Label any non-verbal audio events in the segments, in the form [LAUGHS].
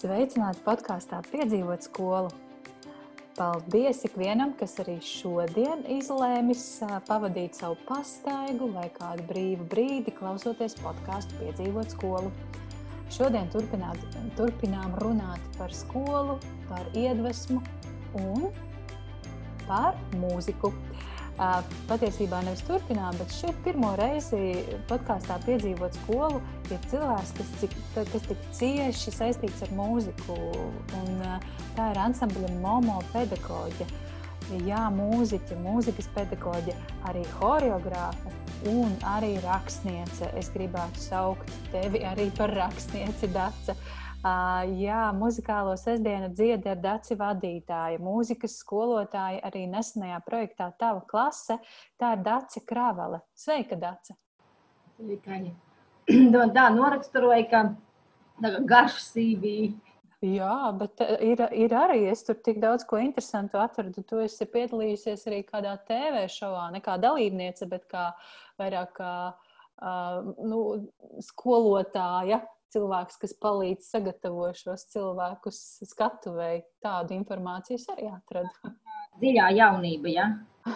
Sveicināti podkāstā Piedzīvot skolu. Paldies ikvienam, kas arī šodien izlēmis pavadīt savu pastaigu vai kādu brīvu brīdi, klausoties podkāstu Piedzīvot skolu. Šodien turpinām runāt par skolu, par iedvesmu un par mūziku. Patiesībā nevis turpinām, bet šeit pirmo reizi podkāstā piedzīvot skolu ir cilvēks, kas, cik, kas tik cieši saistīts ar mūziku. Un, tā ir ansambļa Momo pedagoģa. Jā, mūziķa, mūzikas pedagoģa, arī choreogrāfa un arī rakstniece. Es gribētu saukt tevi arī par rakstnieci. Uh, Uh, jā, muzikālo sestdienu dziedi ar Daci vadītāju, mūzikas skolotāju arī nesenajā projektā Tava klase. Tā ir Dace Kravale. Sveika, Dace! Sveika! [CLEARS THROAT] Tā noraksturoja, ka garš CV. Jā, bet ir, ir arī es tur tik daudz ko interesantu atradu. Tu esi piedalījusies arī kādā TV šovā, ne kā dalībniece, bet kā vairāk kā uh, nu, skolotāja cilvēks, kas palīdz sagatavot šos cilvēkus skatuvēji. Tādu informāciju arī atradu. Dziļā jaunība, ja? [LAUGHS]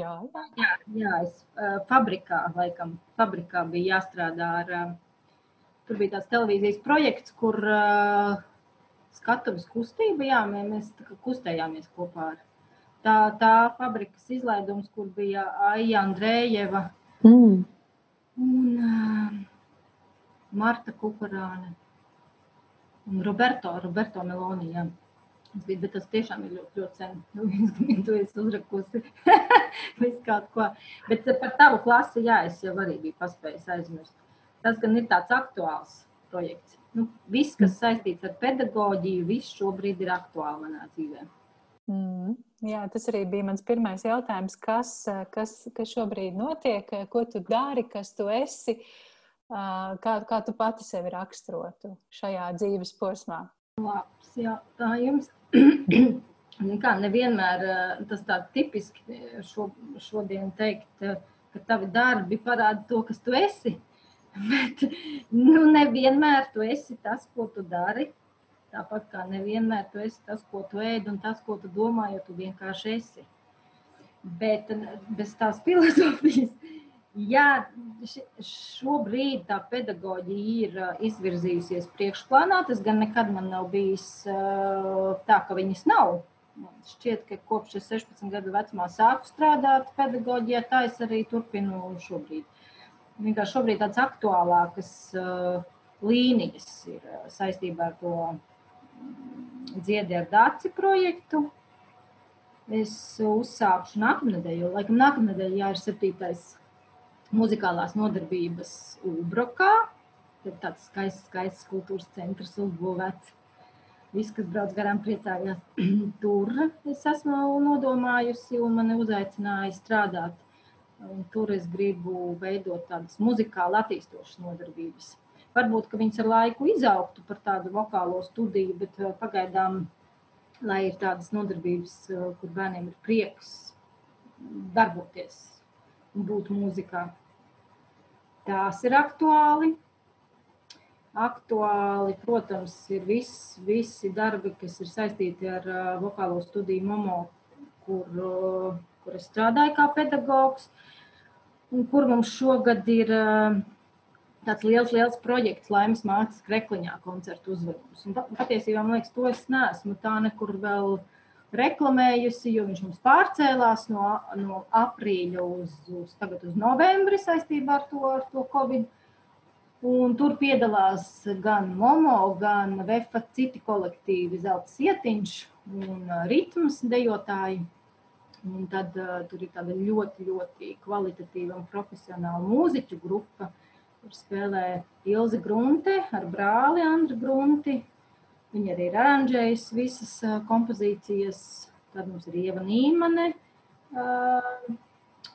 jā, jā. jā, jā es uh, fabrikā, laikam, fabrikā bija jāstrādā ar, uh, tur bija tāds televīzijas projekts, kur uh, skatuves kustība, jā, mēs kustējāmies kopā ar tā, tā fabrikas izlaidums, kur bija Aija Andrējeva. Mm. Un, Marta Kukurāne un Roberto, Roberto Melonija. Bet tas tiešām ir ļoti, ļoti sen. Nu, [LAUGHS] tu esi uzrakusi [LAUGHS] visu kaut ko. Bet par tavu klasi, jā, es jau arī biju paspējis aizmirst. Tas gan ir tāds aktuāls projekts. Nu, viss, kas saistīts ar pedagoģiju, viss šobrīd ir aktuāli manā dzīvē. Mm, jā, tas arī bija mans pirmais jautājums. Kas, kas, kas šobrīd notiek, ko tu dari, kas tu esi? Uh, Kā, kā tu pati sevi raksturotu šajā dzīves posmā? Labs jautājums. [CLEARS THROAT] Kā nevienmēr tas tā tipiski šo, šodien teikt, ka tavi darbi parāda to, kas tu esi. [LAUGHS] Bet nu, nevienmēr tu esi tas, ko tu dari. Tāpat kā nevienmēr tu esi tas, ko tu ēd un tas, ko tu domā, jo tu vienkārši esi. Bet bez tās [LAUGHS] filozofijas Jā, šobrīd tā pedagoģija ir izvirzījusies priekšplānā. Tas gan nekad man nav bijis tā, ka viņas nav. Šķiet, ka kopš 16 gadu vecumā sāku strādāt pedagoģijā, tā es arī turpinu šobrīd. Vienkārši šobrīd tādas aktuālākas līnijas ir saistībā ar to dziedi ar dāci projektu. Es uzsākšu nākamnedēļ, jo laikam nākamnedēļ jā, ir 7 muzikālās nodarbības Ubrokā. Tur ir tāds skaists, skaists kultūras centrs uzbūvēts. Visi, kas brauc garām, priecājās. [CLEARS THROAT] Tur es esmu nodomājusi un mani uzaicināja strādāt. Un tur es gribu veidot tādas muzikāli attīstošas nodarbības. Varbūt, viņas ar laiku izaugtu par tādu vokālo studiju, bet uh, pagaidām, lai ir tādas nodarbības, uh, kur bērniem ir prieks darboties būt mūzikā. Tās ir aktuāli. Aktuāli, protams, ir viss, visi darbi, kas ir saistīti ar uh, vokālo studiju MOMO, kur, uh, kur es strādāju kā pedagogs, un kur mums šogad ir uh, tāds liels, liels projekts, Laimas mācības krekliņā koncertu uzvedums. Un patiesībā, man liekas, to es neesmu tā nekur vēl uh, reklamējusi, jo viņš mums pārcēlās no, no aprīļa uz, uz, uz novembri saistībā ar to, ar to Covid. Un tur piedalās gan Momo, gan Vefa citi kolektīvi, Zelta Sietiņš un Ritmas dejotāji. Un tad uh, tur ir tāda ļoti, ļoti kvalitatīva un profesionāla mūziķu grupa, kur spēlē Ilze Grunte ar brāli Andru Grunti, Viņa arī ir aranžējusi visas kompozīcijas. Tad mums ir Ieva Nīmane,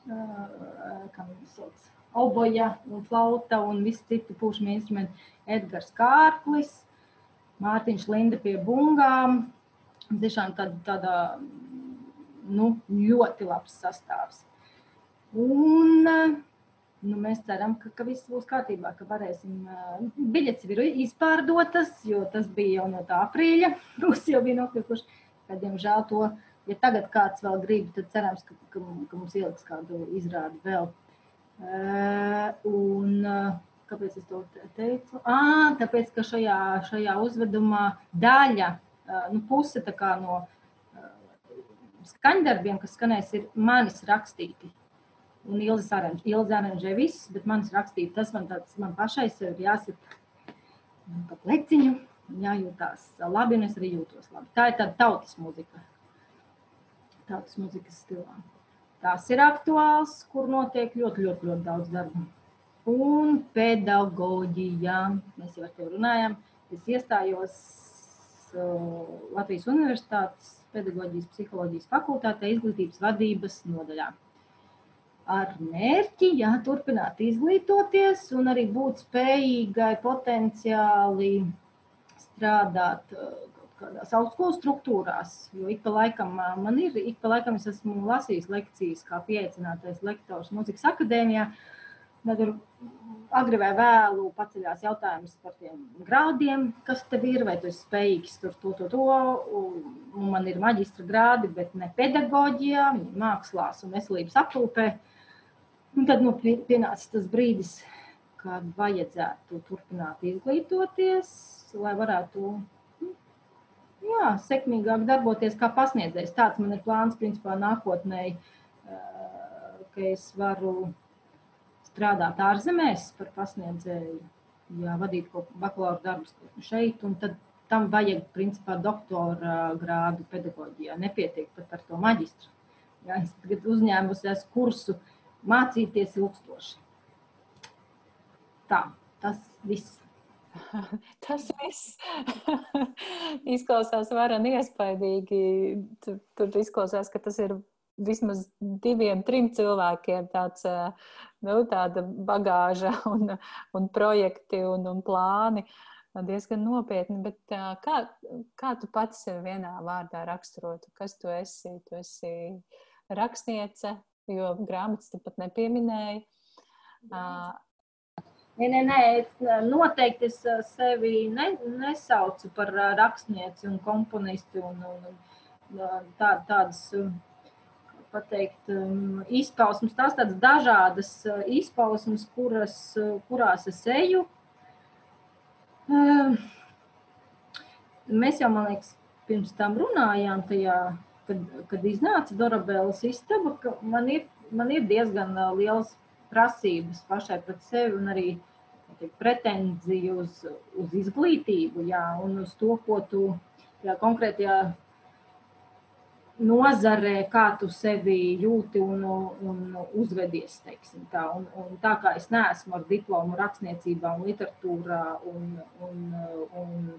kā viņas sauc, oboja un flauta un visi citi pušami instrumenti. Edgars Kārklis, Mārtiņš Linda pie bungām. Tiešām tāda, tāda nu, ļoti labs sastāvs. Un Nu, mēs ceram, ka, ka viss būs kārtībā, ka varēsim. Biļetes ir izpārdotas, jo tas bija jau no tā aprīļa. [LAUGHS] Būs jau bija nokļuvuši. Tad, diemžēl, to, ja tagad kāds vēl grib, tad cerams, ka, ka, ka mums ieliks kādu izrādi vēl. Un, kāpēc es to teicu? À, tāpēc, ka šajā, šajā uzvedumā daļa, nu, puse no skaņdarbiem, kas skanēs, ir manis rakstīti un Ilza aranžē viss, bet manis rakstīt, tas man tāds, man pašai sev ir jāsaka pa pleciņu, jājūtās labi, un es arī jūtos labi. Tā ir tāda tautas muzika, tautas muzikas stilā. Tas ir aktuāls, kur notiek ļoti, ļoti, ļoti daudz darba. Un pedagoģija, mēs jau ar tevi runājam, es iestājos Latvijas Universitātes pedagoģijas psiholoģijas fakultātē izglītības vadības nodaļā ar mērķi jā, turpināt izglītoties un arī būt spējīgai potenciāli strādāt uh, kādās augstskolas struktūrās. Jo ik pa laikam uh, man ir, ik pa laikam es esmu lasījis lekcijas kā pieaicinātais lektors muzikas akadēmijā. Ir agri vai vēlu paceļās jautājums par tiem grādiem, kas tev ir, vai tu esi spējīgs tur to, to, to. Un man ir maģistra grādi, bet ne pedagoģijā, mākslās un veselības aprūpē. Uh, Un tad nu, pienāca tas brīdis, kad vajadzētu turpināt izglītoties, lai varētu nu, jā, sekmīgāk darboties kā pasniedzējs. Tāds man ir plāns, principā, nākotnē, ka es varu strādāt ārzemēs par pasniedzēju, jā, vadīt kaut bakalaura darbus šeit, un tad tam vajag, principā, doktora grādu pedagoģijā. Nepietiek pat ar to maģistru. Jā, es tagad uzņēmusies kursu uh, mācīties ilgstoši. Tā, tas viss. [LAUGHS] Tas viss [LAUGHS] izklausās varan iespaidīgi. Tur, tur izklausās, ka tas ir vismaz diviem, trim cilvēkiem tāds, nu, tāda bagāža [LAUGHS] un, un projekti un, un plāni. Diezgan nopietni, bet kā, kā tu pats sevi vienā vārdā raksturotu? Kas tu esi? Tu esi rakstniece, jo grāmatas tu pat nepieminēji. Nē, nē, nē, noteikti es sevi ne, nesaucu par rakstnieci un komponisti un, un, un tā, tādas, pateikt, izpausmes, tās tādas dažādas izpausmes, kuras, kurās es eju. Mēs jau, man liekas, pirms tam runājām tajā kad, kad iznāca Dorabēlas istaba, ka man ir, man ir diezgan liels prasības pašai pret sevi un arī teik, pretenziju uz, uz izglītību, jā, un uz to, ko tu jā, konkrētajā nozarē, kā tu sevi jūti un, un uzvedies. Tā. Un, un tā kā es neesmu ar diplomu rakstniecībā un literatūrā un, un, un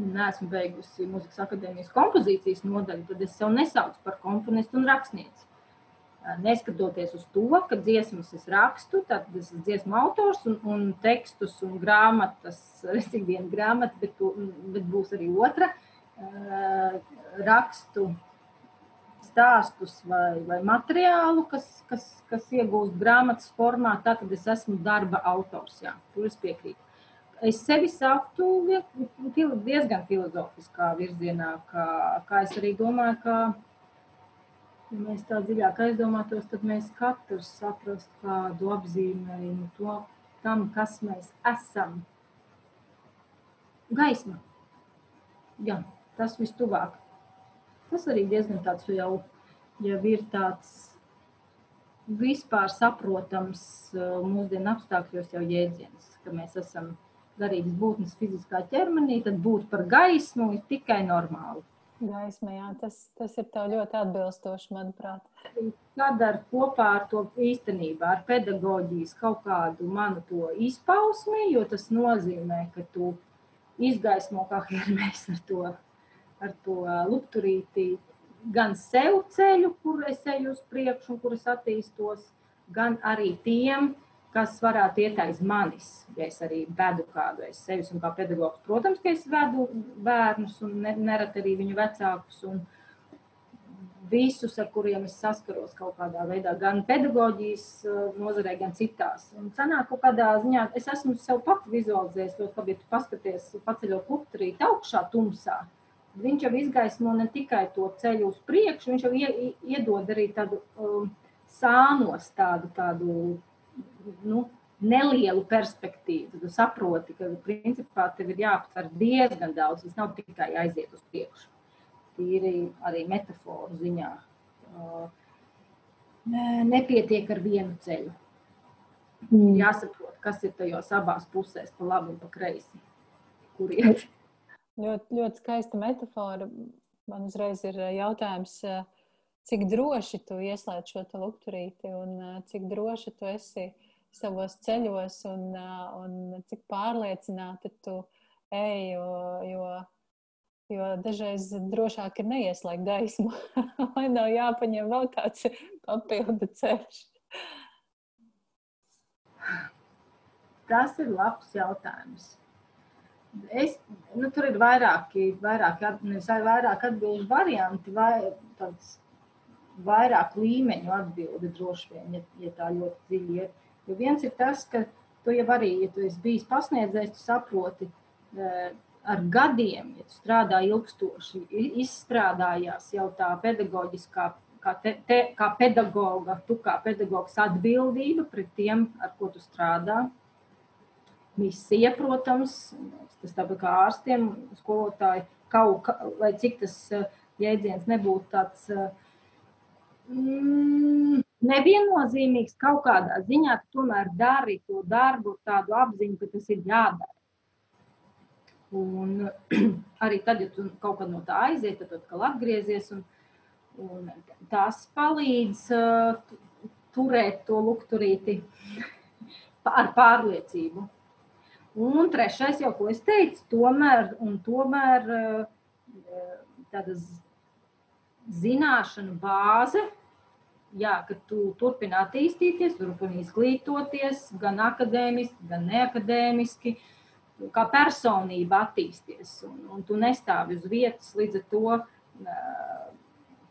neesmu beigusi muzikas akadēmijas kompozīcijas nodaļu, tad es sev nesaucu par komponistu un rakstnieci. Neskatoties uz to, ka dziesmas es rakstu, tad es esmu dziesmu autors un, un tekstus un grāmatas, respektīvi viena grāmata, bet, bet būs arī otra. Rakstu stāstus vai, vai materiālu, kas, kas, kas iegūst grāmatas formā, tad es esmu darba autors. Jā, tur es piekrītu es sevi sauktu diezgan filozofiskā virzienā, kā, kā es arī domāju, ka, ja mēs tā dziļāk aizdomātos, tad mēs katrs saprastu kādu apzīmējumu to, tam, kas mēs esam. Gaisma. Jā, tas vistuvāk. Tas arī diezgan tāds jau, jau ir tāds vispār saprotams mūsdienu apstākļos jau jēdziens, ka mēs esam garīgas būtnes fiziskā ķermenī, tad būt par gaismu ir tikai normāli. Gaisma, jā, tas, tas ir ļoti atbilstoši, manuprāt. Jādara kopā ar to īstenībā, ar pedagoģijas kaut kādu manu to izpausmi, jo tas nozīmē, ka tu izgaismo kā [LAUGHS] hermēs ar to, ar to lupturīti gan sev ceļu, kur es eju uz priekšu un kur es attīstos, gan arī tiem, kas varētu iet aiz manis, ja es arī vedu kādu aiz sevis. Un kā pedagogs, protams, ka es vedu bērnus un nereti arī viņu vecākus. Un visus, ar kuriem es saskaros kaut kādā veidā, gan pedagoģijas nozarē, gan citās. Un sanāk, kaut kādā ziņā es esmu sev pats vizualizējis, to, ka, ja tu paskaties, paceļot lukturīt augšā tumsā, viņš jau izgaismo ne tikai to ceļu uz priekšu, viņš jau iedod arī tādu um, sānos, tādu, tādu nu, nelielu perspektīvu. Tu saproti, ka principā tev ir jāaptver diezgan daudz. Tas nav tikai aiziet uz priekšu. Tīri arī metaforu ziņā. Nepietiek ar vienu ceļu. Mm. Jāsaprot, kas ir tajos abās pusēs, pa labi un pa kreisi. Kur iet? Ļoti, ļoti skaista metafora. Man uzreiz ir jautājums, cik droši tu ieslēdz šo lukturīti un cik droši tu esi uh, savos ceļos un, un cik pārliecināti tu ej, jo, jo, jo dažreiz drošāk ir neieslēgt gaismu, [LAUGHS] lai nav jāpaņem vēl kāds papildu ceļš. Tas ir labs jautājums. Es, nu, tur ir vairāki, vairāki, vairāk atbildžu varianti, vai tāds vairāk līmeņu atbildi droši vien, ja, ja tā ļoti dziļi ir. Jo viens ir tas, ka tu jau arī, ja tu esi bijis pasniedzējs, tu saproti eh, ar gadiem, ja tu strādā ilgstoši, izstrādājās jau tā pedagoģiskā, kā, te, te, kā pedagoga, tu kā pedagogs atbildība pret tiem, ar ko tu strādā. Misija, protams, tas tāpat kā ārstiem, skolotāji, kaut, lai cik tas eh, jēdziens nebūtu tāds uh, mm, neviennozīmīgs kaut kādā ziņā, tu tomēr dari to darbu, tādu apziņu, ka tas ir jādara. Un [CLEARS THROAT] arī tad, ja tu kaut kad no tā aiziet, tad atkal atgriezies. Un, un tas palīdz uh, turēt to lukturīti [LAUGHS] ar pārliecību. Un trešais, jau ko es teicu, tomēr, tomēr uh, tāda zināšanu bāze, jā, ka tu turpini attīstīties, turpini izglītoties, gan akadēmiski, gan neakadēmiski, kā personība attīsties. Un, un tu nestāvi uz vietas, līdz ar to,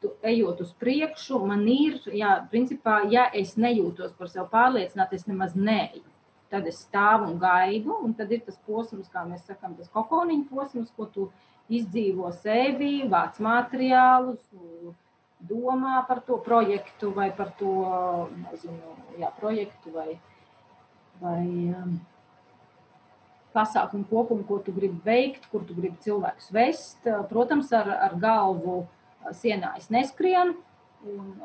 tu, ejot uz priekšu, man ir, jā, principā, ja es nejūtos par sevi pārliecināta, es nemaz neju. Tad es stāvu un gaidu, un tad ir tas posms, kā mēs sakām, tas kokoniņa posms, ko tu izdzīvo sevi, vāc materiālus, domā par to projektu vai par to nezinu, jā, projektu vai, vai um, pasākumu kopumu, ko tu gribi veikt, kur tu gribi cilvēkus vest. Protams, ar, ar galvu sienā es neskrienu un,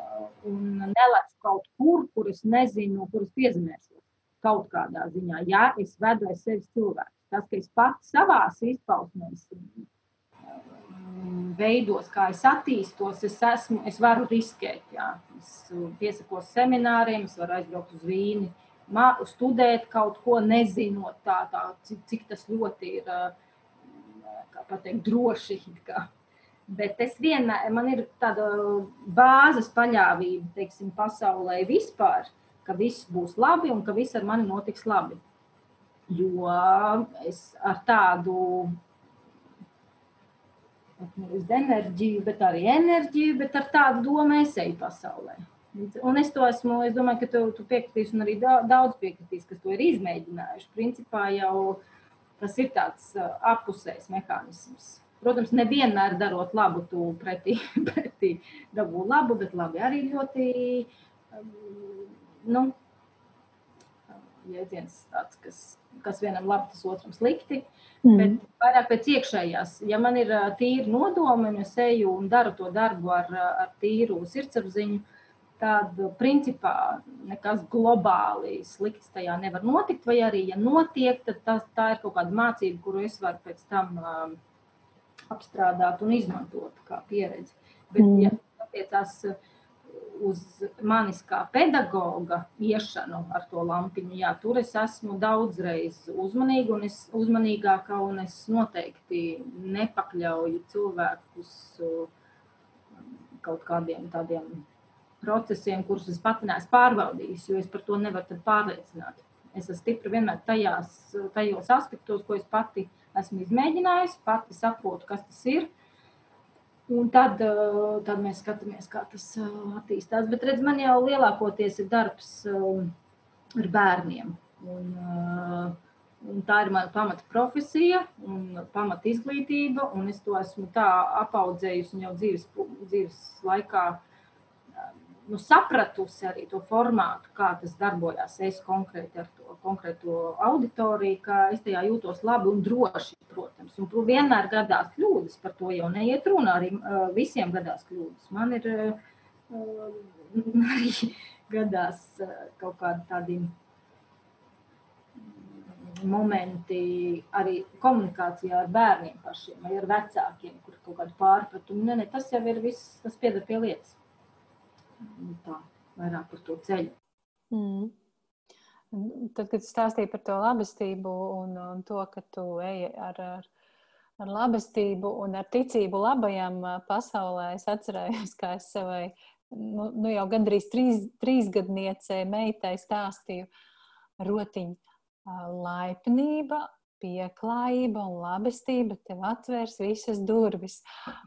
un nelecu kaut kur, kur es nezinu, kur es piezemēšos kaut kādā ziņā. Jā, es vedu aiz sevis cilvēku. Tas, ka es pats savās izpausmēs veidos, kā es attīstos, es, esmu, es varu riskēt. Jā. Es piesakos semināriem, es varu aizbraukt uz Vīni, mā, studēt kaut ko, nezinot tā, tā, cik, cik tas ļoti ir pateikt, droši. Kā. Bet es vienmēr, man ir tāda bāzes paļāvība, teiksim, pasaulē vispār, ka viss būs labi un ka viss ar mani notiks labi. Jo es ar tādu nevis enerģiju, bet arī enerģiju, bet ar tādu domu es eju pasaulē. Un es to esmu, es domāju, ka tu, tu piekritīs, un arī daudz piekritīs, kas to ir izmēģinājuši. Principā jau tas ir tāds apusējs mehānisms. Protams, nevienmēr darot labu, tu pretī, [LAUGHS] pretī dabū labu, bet labi arī ļoti, nu, jēdziens tāds, kas, kas vienam labi, tas otram slikti. Mm. Bet vairāk pēc iekšējās, ja man ir tīra nodoma, un es eju un daru to darbu ar, ar tīru sirdsapziņu, tad principā nekas globāli slikts tajā nevar notikt. Vai arī, ja notiek, tad tā, tā ir kaut kāda mācība, kuru es varu pēc tam um, apstrādāt un izmantot kā pieredzi. Bet, mm. ja attiecās uh, uz manis kā pedagoga iešanu ar to lampiņu, jā, tur es esmu daudzreiz uzmanīga un es uzmanīgākā, un es noteikti nepakļauju cilvēkus um, kaut kādiem tādiem procesiem, kurus es pati neesmu pārbaudījis, jo es par to nevaru pārliecināt. Es esmu stipri vienmēr tajās, tajos aspektos, ko es pati esmu izmēģinājusi, pati saprotu, kas tas ir. Un tad, tad mēs skatāmies, kā tas attīstās. Bet, redz, man jau lielākoties ir darbs ar bērniem. Un, un tā ir mana pamata profesija un pamata izglītība. Un es to esmu tā apaudzējusi jau dzīves, dzīves laikā nu, sapratusi arī to formātu, kā tas darbojās. Es konkrēti ar to konkrēto auditoriju, ka es tajā jūtos labi un droši, protams. Un vienmēr gadās kļūdas, par to jau neiet runa. Arī uh, visiem gadās kļūdas. Man ir uh, [LAUGHS] arī gadās uh, kaut kādi tādi momenti arī komunikācijā ar bērniem pašiem vai ar vecākiem, kur kaut kādu pārpratumu. Ne, ne, tas jau ir viss, tas pieder pie lietas tā, vairāk par to ceļu. Mm. Tad, kad stāstīji par to labestību un, un to, ka tu ej ar, ar, ar labestību un ar ticību labajam pasaulē, es atcerējos, kā es savai nu, nu jau gandrīz trīs, trīsgadniecei meitai stāstīju rotiņu. Laipnība pieklājība un labestība tev atvērs visas durvis.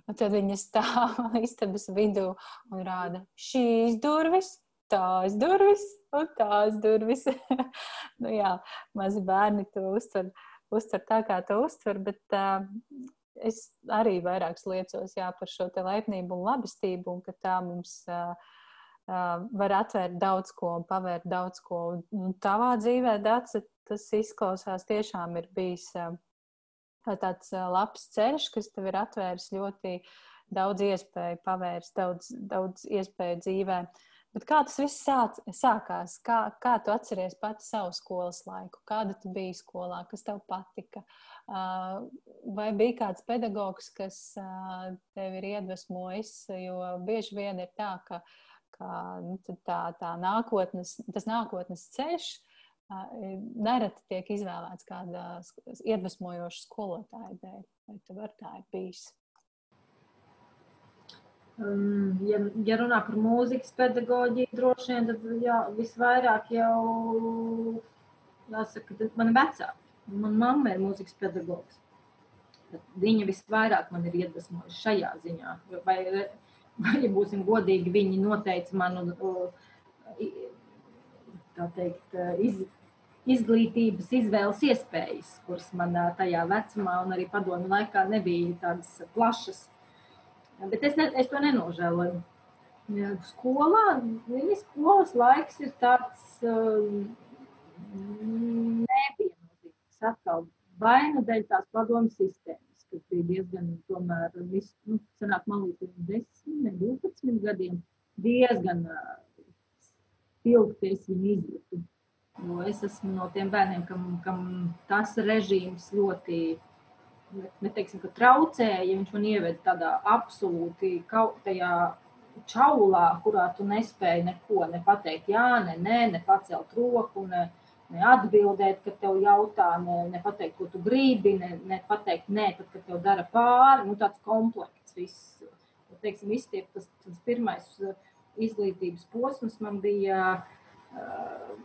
Un tad viņa stāv [LAUGHS] istabas vidū un rāda šīs durvis, tās durvis un tās durvis. [LAUGHS] nu, jā, mazi bērni to uztver, uztver tā, kā to uztver, bet uh, es arī vairāk liecos jā, par šo laipnību un labestību, un ka tā mums. Uh, var atvērt daudz ko un pavērt daudz ko. Un tavā dzīvē, Dārsa, tas izklausās tiešām ir bijis tāds labs ceļš, kas tev ir atvēris ļoti daudz iespēju, pavērs daudz, daudz iespēju dzīvē. Bet kā tas viss sāc, sākās? Kā, kā tu atceries pati savu skolas laiku? Kāda tu biji skolā? Kas tev patika? Vai bija kāds pedagogs, kas tev ir iedvesmojis? Jo bieži vien ir tā, ka, ka nu, tā, tā nākotnes, tas nākotnes ceļš nereti tiek izvēlēts kāda iedvesmojoša skolotāja dēļ. Vai tev ar tā ir bijis? Um, ja, ja runā par mūzikas pedagoģiju, droši vien tad jā, visvairāk jau jāsaka, ka man vecāki. Manā mamma ir mūzikas pedagogs. Viņa visvairāk man ir iedvesmojusi šajā ziņā. Vai, ja būsim godīgi, viņi noteica manu, tā teikt, iz, izglītības izvēles iespējas, kuras man tajā vecumā un arī padomju laikā nebija tādas plašas. Bet es, ne, es to nenožēloju. Skolā, viņa skolas laiks ir tāds um, neviennozīmīgs. Atkal vaina dēļ tās padomju sistēmas, kas bija diezgan, tomēr, visu, nu, sanāk man līdz 10, ne 12 gadiem, diezgan uh, ilgi es viņu izjūtu. Jo es esmu no tiem bērniem, kam, kam tas režīms ļoti neteiksim, traucēja. Viņš man ieveda tādā absolūti tajā čaulā, kurā tu nespēji neko ne pateikt, jā, ne, nē, ne pacelt roku, ne, ne atbildēt, kad tev jautā, ne, ne pateikt, ko tu gribi, ne, ne pateikt, nē, tad, kad tev dara pāri. Nu, tāds komplekts viss. Teiksim, izstiep, tas, tas pirmais izglītības posms man bija. Uh,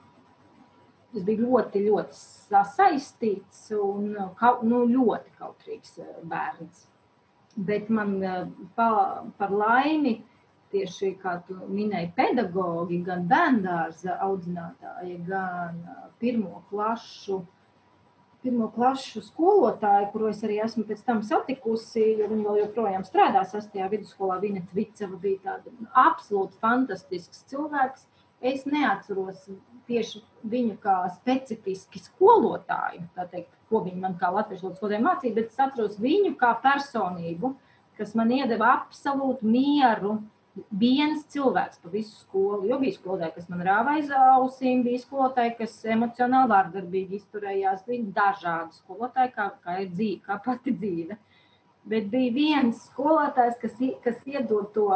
Es biju ļoti, ļoti sasaistīts un nu, ļoti kautrīgs eh, bērns. Bet man pa, par laimi, tieši kā tu minēji, pedagogi, gan bērngārza audzinātāji, gan eh, pirmo klašu, pirmo klašu skolotāju, kuru es arī esmu pēc tam satikusi, jo viņi vēl joprojām strādā sastajā vidusskolā. Viņa Tviceva bija tāda absolūti fantastisks cilvēks. Es neatceros tieši viņu kā specifiski skolotāju, teikt, ko viņi man kā latviešu skolotāju mācīja, bet es atceros viņu kā personību, kas man iedeva absolūtu mieru. Viens cilvēks pa visu skolu, jo bija skolotāji, kas man rāva aiz ausīm, bija skolotāji, kas emocionāli vārdarbīgi izturējās, bija dažādi skolotāji, kā, kā ir dzīve, kā pati dzīve. Uh, Bet bija viens skolotājs, kas, kas iedod to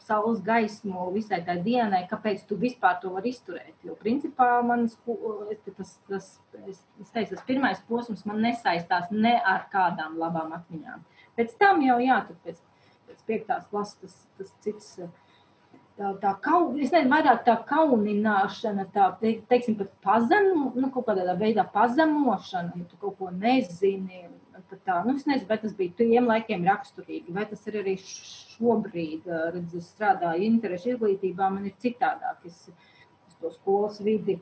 saules gaismu visai tai dienai, kāpēc tu vispār to vari izturēt. Jo, principā, man tas, tas, es teicu, tas pirmais posms man nesaistās ne ar kādām labām atmiņām. Pēc tam jau, jā, pēc, pēc piektās klases tas, tas cits. Tā, tā kaun, es nezinu, vairāk tā kaunināšana, tā, teiksim, pat pazemo, nu, kaut kādā veidā pazemošana, ja tu kaut ko nezini, tā, nu, es nezinu, vai tas bija tiem laikiem raksturīgi, vai tas ir arī šobrīd, redz, es strādāju interešu izglītībā, man ir citādāk, es, es to skolas vidi,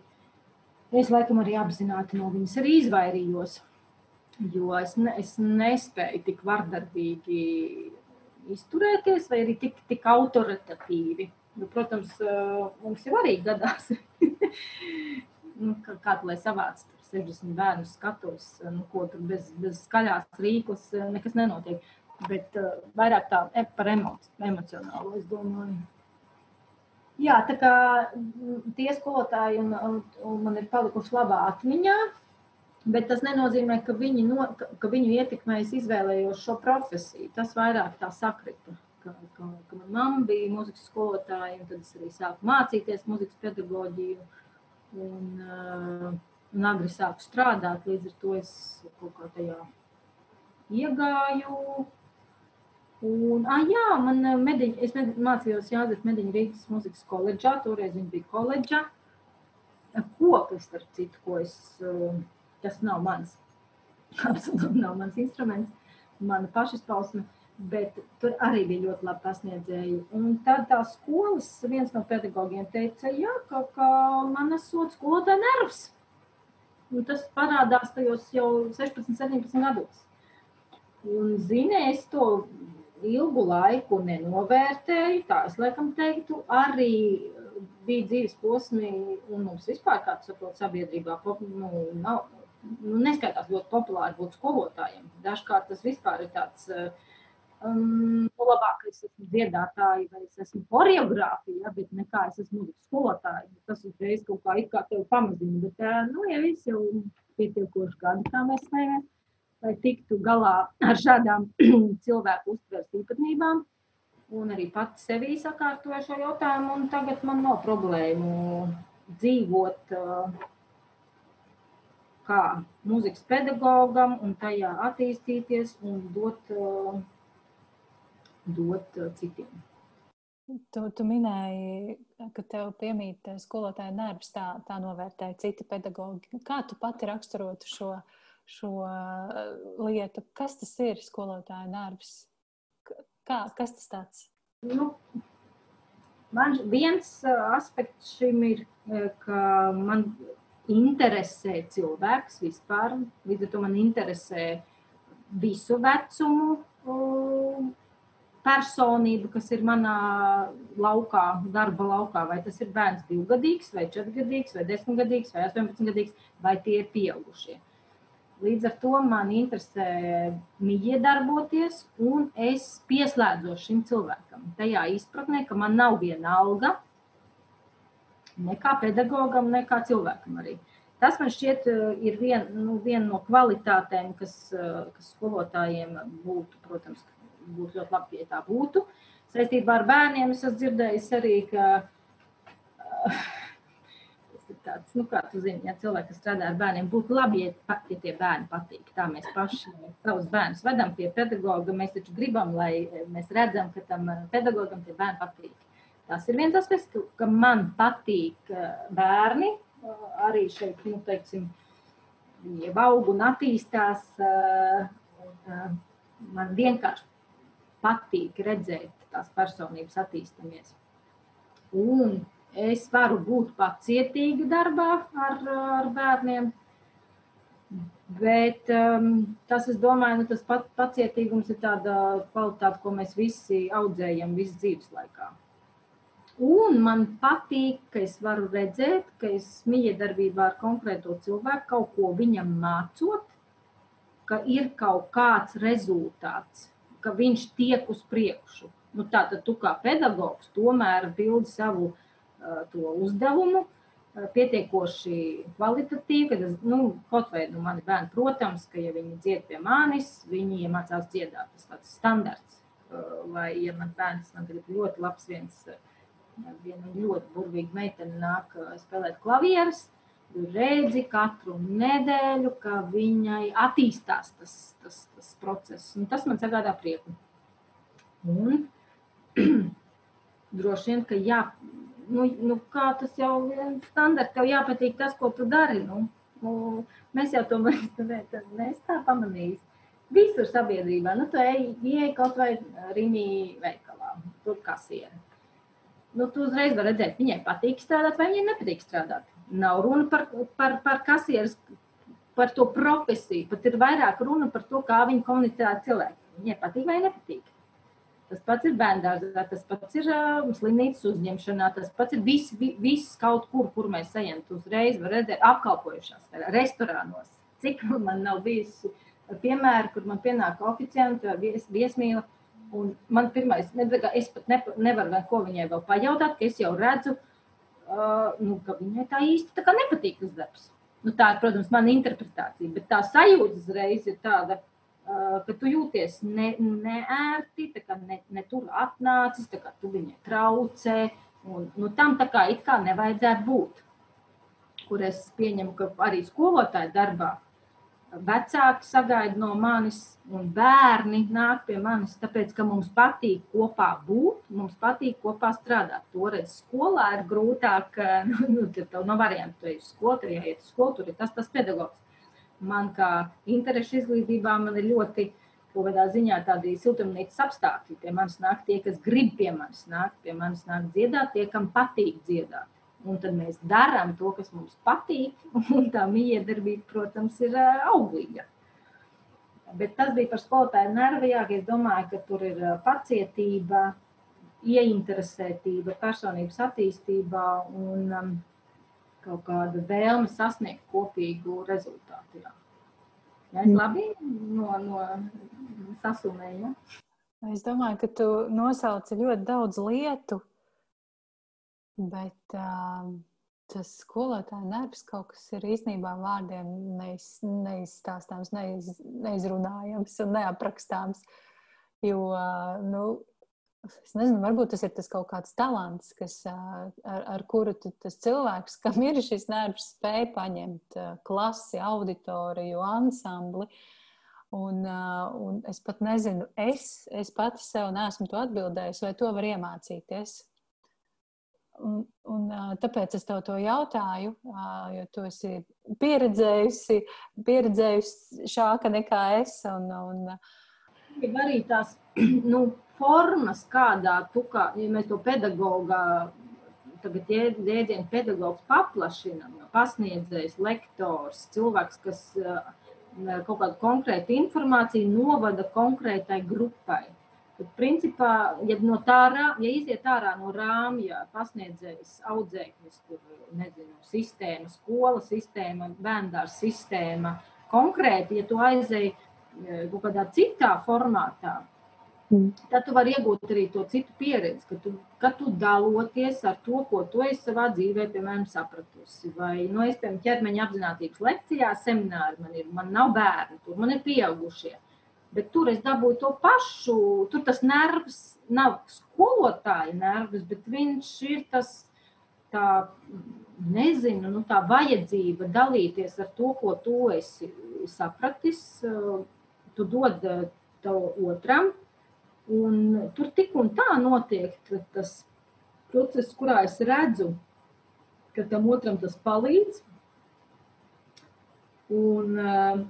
es laikam arī apzināti no viņas arī izvairījos, jo es, ne, es nespēju tik vardarbīgi izturēties, vai arī tik, tik autoritatīvi. Nu, protams, mums jau arī gadās, [LAUGHS] nu, kā, kā lai savāc 60 bērnu skatos, nu, ko tur bez, bez skaļās rīklas nekas nenotiek. Bet uh, vairāk tā e, par emoci, emocionālo, es domāju. Jā, tā kā tie skolotāji un, un, un man ir palikuši labā atmiņā, bet tas nenozīmē, ka, viņi no, ka, viņu ietekmējas izvēlējos šo profesiju. Tas vairāk tā sakrita. Ka, ka, ka manā mamma bija mūzikas skolotāja, un tad es arī sāku mācīties mūzikas pedagoģiju. Un, uh, un agri sāku strādāt. Līdz ar to es kaut kā tajā iegāju. Un, ah, jā, man mediņ, es mācījos Jāzef Mediņa Rīgas muzikas koledžā, toreiz viņa bija koledžā. Koklis, starp citu, ko es, tas nav mans, [LAUGHS] absolūti nav mans instruments, mana pašizpausme, bet tur arī bija ļoti labi pasniedzēji. Un tad tā skolas viens no pedagogiem teica, jā, ka, ka man esot skolotāja nervs. Un tas parādās tajos jau 16, 17 gados. Un, zini, es to ilgu laiku nenovērtēju. Tā es laikam teiktu, arī bija dzīves posmi, un mums vispār, kā tu saproti, sabiedrībā nu, nav, nu, neskaitās ļoti populāri būt skolotājiem. Dažkārt tas vispār ir tāds. Uh, um, nu, labāk es esmu dziedātāja vai es esmu choreogrāfija, ja, bet nekā es esmu mūzikas skolotāja. Tas uzreiz kaut kā it kā tevi pamazina, bet nu, ja viss jau pietiekoši gadi, kā mēs smejamies, lai tiktu galā ar šādām [CLEARS THROAT] cilvēku uztveres īpatnībām. Un arī pati sevī sakārtoju šo jautājumu, un tagad man nav problēmu dzīvot uh, kā mūzikas pedagogam un tajā attīstīties un dot uh, dot uh, citiem. Tu, tu minēji, ka tev piemīt skolotāja nervs, tā, tā novērtēja citi pedagogi. Kā tu pati raksturotu šo, šo uh, lietu? Kas tas ir skolotāja nervs? Kā, kas tas tāds? Nu, man viens uh, aspekts šim ir, ka man interesē cilvēks vispār. Līdz ar to man interesē visu vecumu personību, kas ir manā laukā, darba laukā. Vai tas ir bērns divgadīgs, vai četrgadīgs, vai desmitgadīgs, vai astoņpadsmitgadīgs, vai tie ir pieaugušie. Līdz ar to man interesē miedarboties, un es pieslēdzos šim cilvēkam. Tajā izpratnē, ka man nav viena alga, ne kā pedagogam, ne kā cilvēkam arī. Tas man šķiet, ir vien, nu, viena no kvalitātēm, kas, kas skolotājiem būtu, protams, būtu ļoti labi, ja tā būtu. Saistībā ar bērniem es esmu dzirdējis arī, ka uh, tas ir tāds, nu, kā tu zini, ja cilvēki, kas strādā ar bērniem, būtu labi, ja, ja tie bērni patīk. Tā mēs paši savus bērnus vedam pie pedagoga. Mēs taču gribam, lai mēs redzam, ka tam pedagogam tie bērni patīk. Tas ir viens aspekts, ka man patīk bērni. Arī šeit, nu, teiksim, viņi aug un attīstās. Man vienkārši patīk redzēt tās personības attīstāmies. Un es varu būt pacietīga darbā ar, ar bērniem, bet um, tas, es domāju, nu, tas pat, pacietīgums ir tāda kvalitāte, ko mēs visi audzējam visu dzīves laikā. Un man patīk, ka es varu redzēt, ka es miedarbībā ar konkrēto cilvēku kaut ko viņam mācot, ka ir kaut kāds rezultāts ka viņš tiek uz priekšu. Nu, Tātad tu kā pedagogs tomēr pildi savu uh, uzdevumu uh, pietiekoši kvalitatīvi, kad es, nu, kaut vai nu, mani bērni, protams, ka ja viņi dzied pie manis, viņi iemācās dziedāt, tas tāds standarts. Uh, vai, ja man bērns, man tagad ļoti labs viens, viena ļoti burvīga meitene nāk spēlēt klavieres, uh, redzi katru nedēļu, ka viņai attīstās tas, tas, tas process. Un tas man sagādā prieku. Un [CLEARS THROAT] droši vien, ka jā, nu, nu kā tas jau ir standarts, tev jāpatīk tas, ko tu dari. Nu, nu, mēs jau to [LAUGHS] pamanījām. Visur sabiedrībā. Nu, tu ej, ej kaut vai Rīgā veikalā, tur kasieri. Nu, tu uzreiz vari redzēt, viņai patīk strādāt vai viņai nepatīk strādāt. Nav runa par, par, par kasieres, par to profesiju, pat ir vairāk runa par to, kā viņi komunicē ar cilvēkiem. Viņai patīk vai nepatīk. Tas pats ir bērngārzā, tas pats ir uh, slimnīcas uzņemšanā, tas pats ir viss, viss kaut kur, kur mēs ejam. Tu uzreiz var redzēt apkalpojušās restorānos. Cik man nav bijusi piemēri, kur man pienāk oficianti vai vies, viesmīla. Un man pirmais, es pat ne, nevaru neko viņai vēl pajautāt, ka es jau redzu, uh, nu, ka viņai tā īsti tā nepatīk tas darbs. Nu, tā ir, protams, mana interpretācija, bet tā sajūta uzreiz ir tāda, uh, ka tu jūties ne, neērti, ne, ne tur atnācis, kā tu viņai traucē. Un, nu, tam tā kā it kā nevajadzētu būt. Kur es pieņemu, ka arī skolotāja darbā vecāki sagaida no manis, un bērni nāk pie manis, tāpēc, ka mums patīk kopā būt, mums patīk kopā strādāt. Toreiz skolā ir grūtāk, [LAUGHS] nu, nu tev nav variantu, tu ej uz skolu, tur jāiet uz skolu, tur ir tas, tas pedagogs. Man kā interešu izglītībā man ir ļoti kaut kādā ziņā tādi siltumnīcas apstākļi. Pie manis nāk tie, kas grib pie manis nākt, pie manis nāk dziedāt, tie, kam patīk dziedāt. Un tad mēs darām to, kas mums patīk, un tā miedarbība, protams, ir auglīga. Bet tas bija par skolotāju nervijāk. Es domāju, ka tur ir pacietība, ieinteresētība, personības attīstībā un um, kaut kāda vēlme sasniegt kopīgu rezultātu. Jā. Ja, es labi no, no sasumēju. Ja? Es domāju, ka tu nosauci ļoti daudz lietu, Bet uh, tas skolotāja nervs kaut kas ir īstenībā vārdiem neiz, neizstāstāms, neiz, neizrunājams un neaprakstāms. Jo, uh, nu, es nezinu, varbūt tas ir tas kaut kāds talants, kas, ar, ar kuru tas cilvēks, kam ir šis nervs, spēj paņemt klasi, auditoriju, ansambli. Un, un es pat nezinu, es, es pati sev neesmu to atbildējusi, vai to var iemācīties. Un, un, tāpēc es tev to jautāju, jo tu esi pieredzējusi, pieredzējusi šāka nekā es. Un, un... Ir arī tās [CLEARS THROAT] nu, formas, kādā tu kā, ja mēs to pedagogā, tagad jēdzienu pedagogs paplašinam, pasniedzējs, lektors, cilvēks, kas kaut kādu konkrētu informāciju novada konkrētai grupai. Tad, principā, ja, no tā, ja iziet ārā no rāmja, pasniedzējs, audzēknis, tur, nezinu, sistēma, skola sistēma, bērndārs sistēma, konkrēti, ja tu aizēji e, kaut kādā citā formātā, mm. tad tu vari iegūt arī to citu pieredzi, ka tu, ka tu daloties ar to, ko tu esi savā dzīvē, piemēram, sapratusi. Vai, nu, es, piemēram, ķermeņa apzinātības lekcijā, semināri man ir, man nav bērni, tur man ir pieaugušie. Bet tur es dabūju to pašu. Tur tas nervs nav skolotāja nervs, bet viņš ir tas, tā, nezinu, nu, tā vajadzība dalīties ar to, ko tu esi sapratis. Tu dod to otram, un tur tik un tā notiek tas process, kurā es redzu, ka tam otram tas palīdz. Un, uh,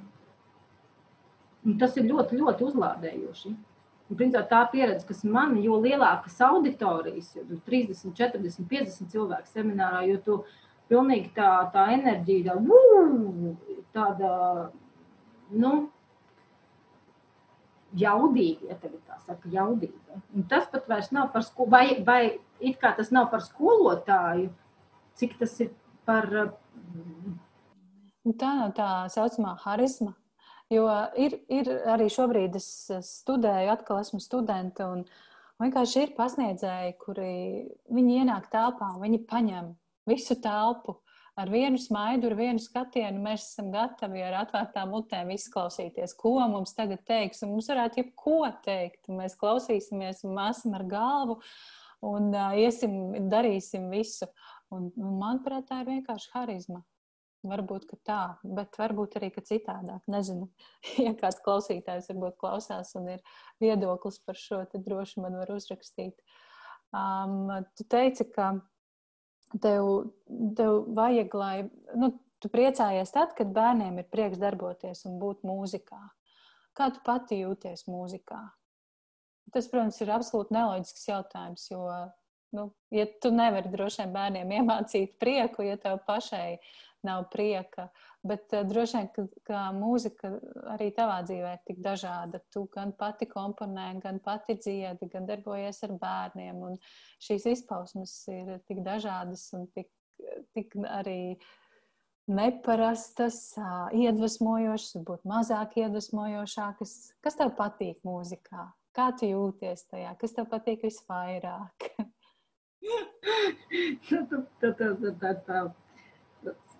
Un tas ir ļoti, ļoti uzlādējoši. Un, principā, tā pieredze, kas man ir, jo lielākas auditorijas, jo 30, 40, 50 cilvēku seminārā, jo tu pilnīgi tā, tā enerģija, tā, tāda, nu, jaudīga, ja tagad tā saka, jaudīga. Un tas pat vairs nav par skolu, vai, vai it kā tas nav par skolotāju, cik tas ir par. Tā nav tā saucamā harizma, Jo ir, ir arī šobrīd es studēju, atkal esmu studente, un vienkārši ir pasniedzēji, kuri viņi ienāk telpā, viņi paņem visu telpu. Ar vienu smaidu, ar vienu skatienu mēs esam gatavi ar atvērtām mutēm izklausīties, ko mums tagad teiks. Un mums varētu jebko teikt. Mēs klausīsimies un māsim ar galvu un uh, iesim, darīsim visu. Un, un manuprāt, tā ir vienkārši harizma. Varbūt tā, bet varbūt arī citādāk. Nezinu, [LAUGHS] ja kāds klausītājs varbūt klausās un ir viedoklis par šo, tad droši man var uzrakstīt. Um, tu teici, ka tev, tev vajag, lai nu, tu priecājies tad, kad bērniem ir prieks darboties un būt mūzikā. Kā tu pati jūties mūzikā? Tas, protams, ir absolūti neloģisks jautājums, jo, nu, ja tu nevari droši vien bērniem [LAUGHS] iemācīt prieku, ja tev pašai nav prieka, bet uh, droši vien, ka, ka mūzika arī tavā dzīvē ir tik dažāda. Tu gan pati komponē, gan pati dziedi, gan darbojies ar bērniem, un šīs izpausmes ir tik dažādas un tik, tik arī neparastas, iedvesmojošas, varbūt mazāk iedvesmojošākas. Kas tev patīk mūzikā? Kā tu jūties tajā? Kas tev patīk visvairāk?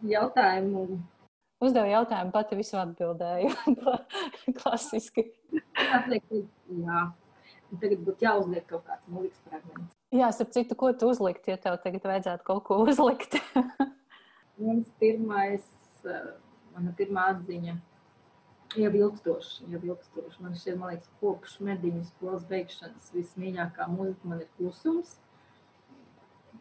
Jautājumu. Uzdevu jautājumu, pati visu atbildēju. [LAUGHS] Klasiski. Jā, tagad būtu jāuzliek kaut kāds mūzikas fragments. Jā, starp citu, ko tu uzlikt, ja tev tagad vajadzētu kaut ko [LAUGHS] uzlikt? Viens pirmais, eh, mana pirmā atziņa jau ilgstoši, jau ilgstoši. Man šķiet, man liekas, kopš mediņu skolas beigšanas vismīļākā mūzika man ir klusums.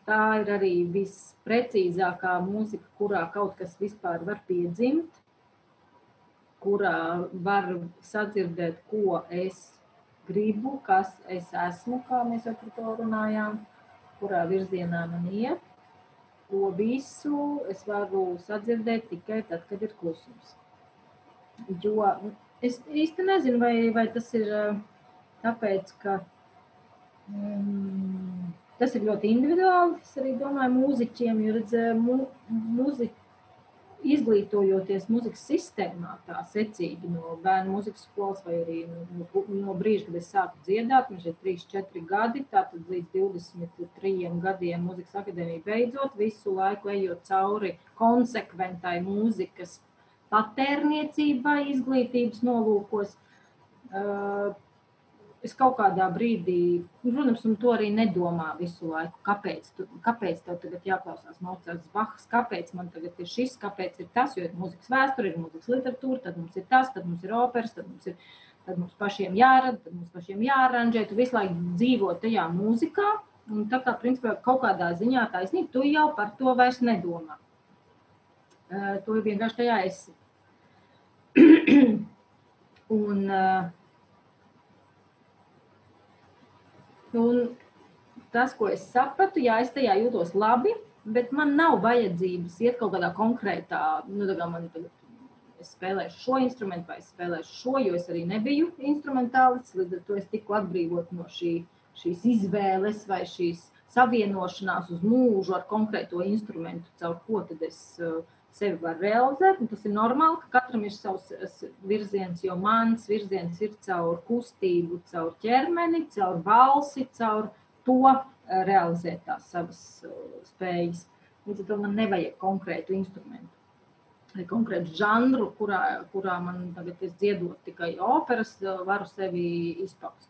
Tā ir arī visprecīzākā mūzika, kurā kaut kas vispār var piedzimt, kurā var sadzirdēt, ko es gribu, kas es esmu, kā mēs jau par to runājām, kurā virzienā man iet. To visu es varu sadzirdēt tikai tad, kad ir klusums. Jo es īsti nezinu, vai, vai tas ir tāpēc, ka mm, tas ir ļoti individuāli. Es arī domāju, mūziķiem, jo redz, mu, mūzi, izglītojoties muzikas sistēmā, tā secīgi no bērnu muzikas skolas vai arī no, no brīža, kad es sāku dziedāt, man šeit 3, 4 gadi, tātad līdz 23 gadiem muzikas akadēmija beidzot, visu laiku ejot cauri konsekventai mūzikas patērniecībai, izglītības nolūkos. Uh, es kaut kādā brīdī, protams, un to arī nedomā visu laiku. Kāpēc, tu, kāpēc tev tagad jāklausās Mocards, Bahs, kāpēc man tagad ir šis, kāpēc ir tas, jo ir mūzikas vēsture, ir mūzikas literatūra, tad mums ir tas, tad mums ir operas, tad mums ir, tad mums pašiem jārada, tad mums pašiem jāranžē, tu visu laiku dzīvo tajā mūzikā, un tā kā, principā, kaut kādā ziņā taisnība, tu jau par to vairs nedomā. Uh, tu vienkārši tajā esi. [CLEARS THROAT] un, uh, un tas, ko es sapratu, jā, es tajā jūtos labi, bet man nav vajadzības iet kaut kādā konkrētā, nu, tā kā man tagad es spēlēšu šo instrumentu, vai es spēlēšu šo, jo es arī nebiju instrumentālists. Līdz ar to es tiku atbrīvot no šī, šīs izvēles vai šīs savienošanās uz mūžu ar konkrēto instrumentu, caur ko tad es uh, sevi var realizēt. Tas ir normāli, ka katram ir savs virziens, jo mans virziens ir caur kustību, caur ķermeni, caur balsi, caur to eh, realizēt tās savas eh, spējas. Līdz ar to man nevajag konkrētu instrumentu. Vai konkrētu žanru, kurā, kurā man tagad ir dziedot tikai operas, eh, varu sevi izpaust.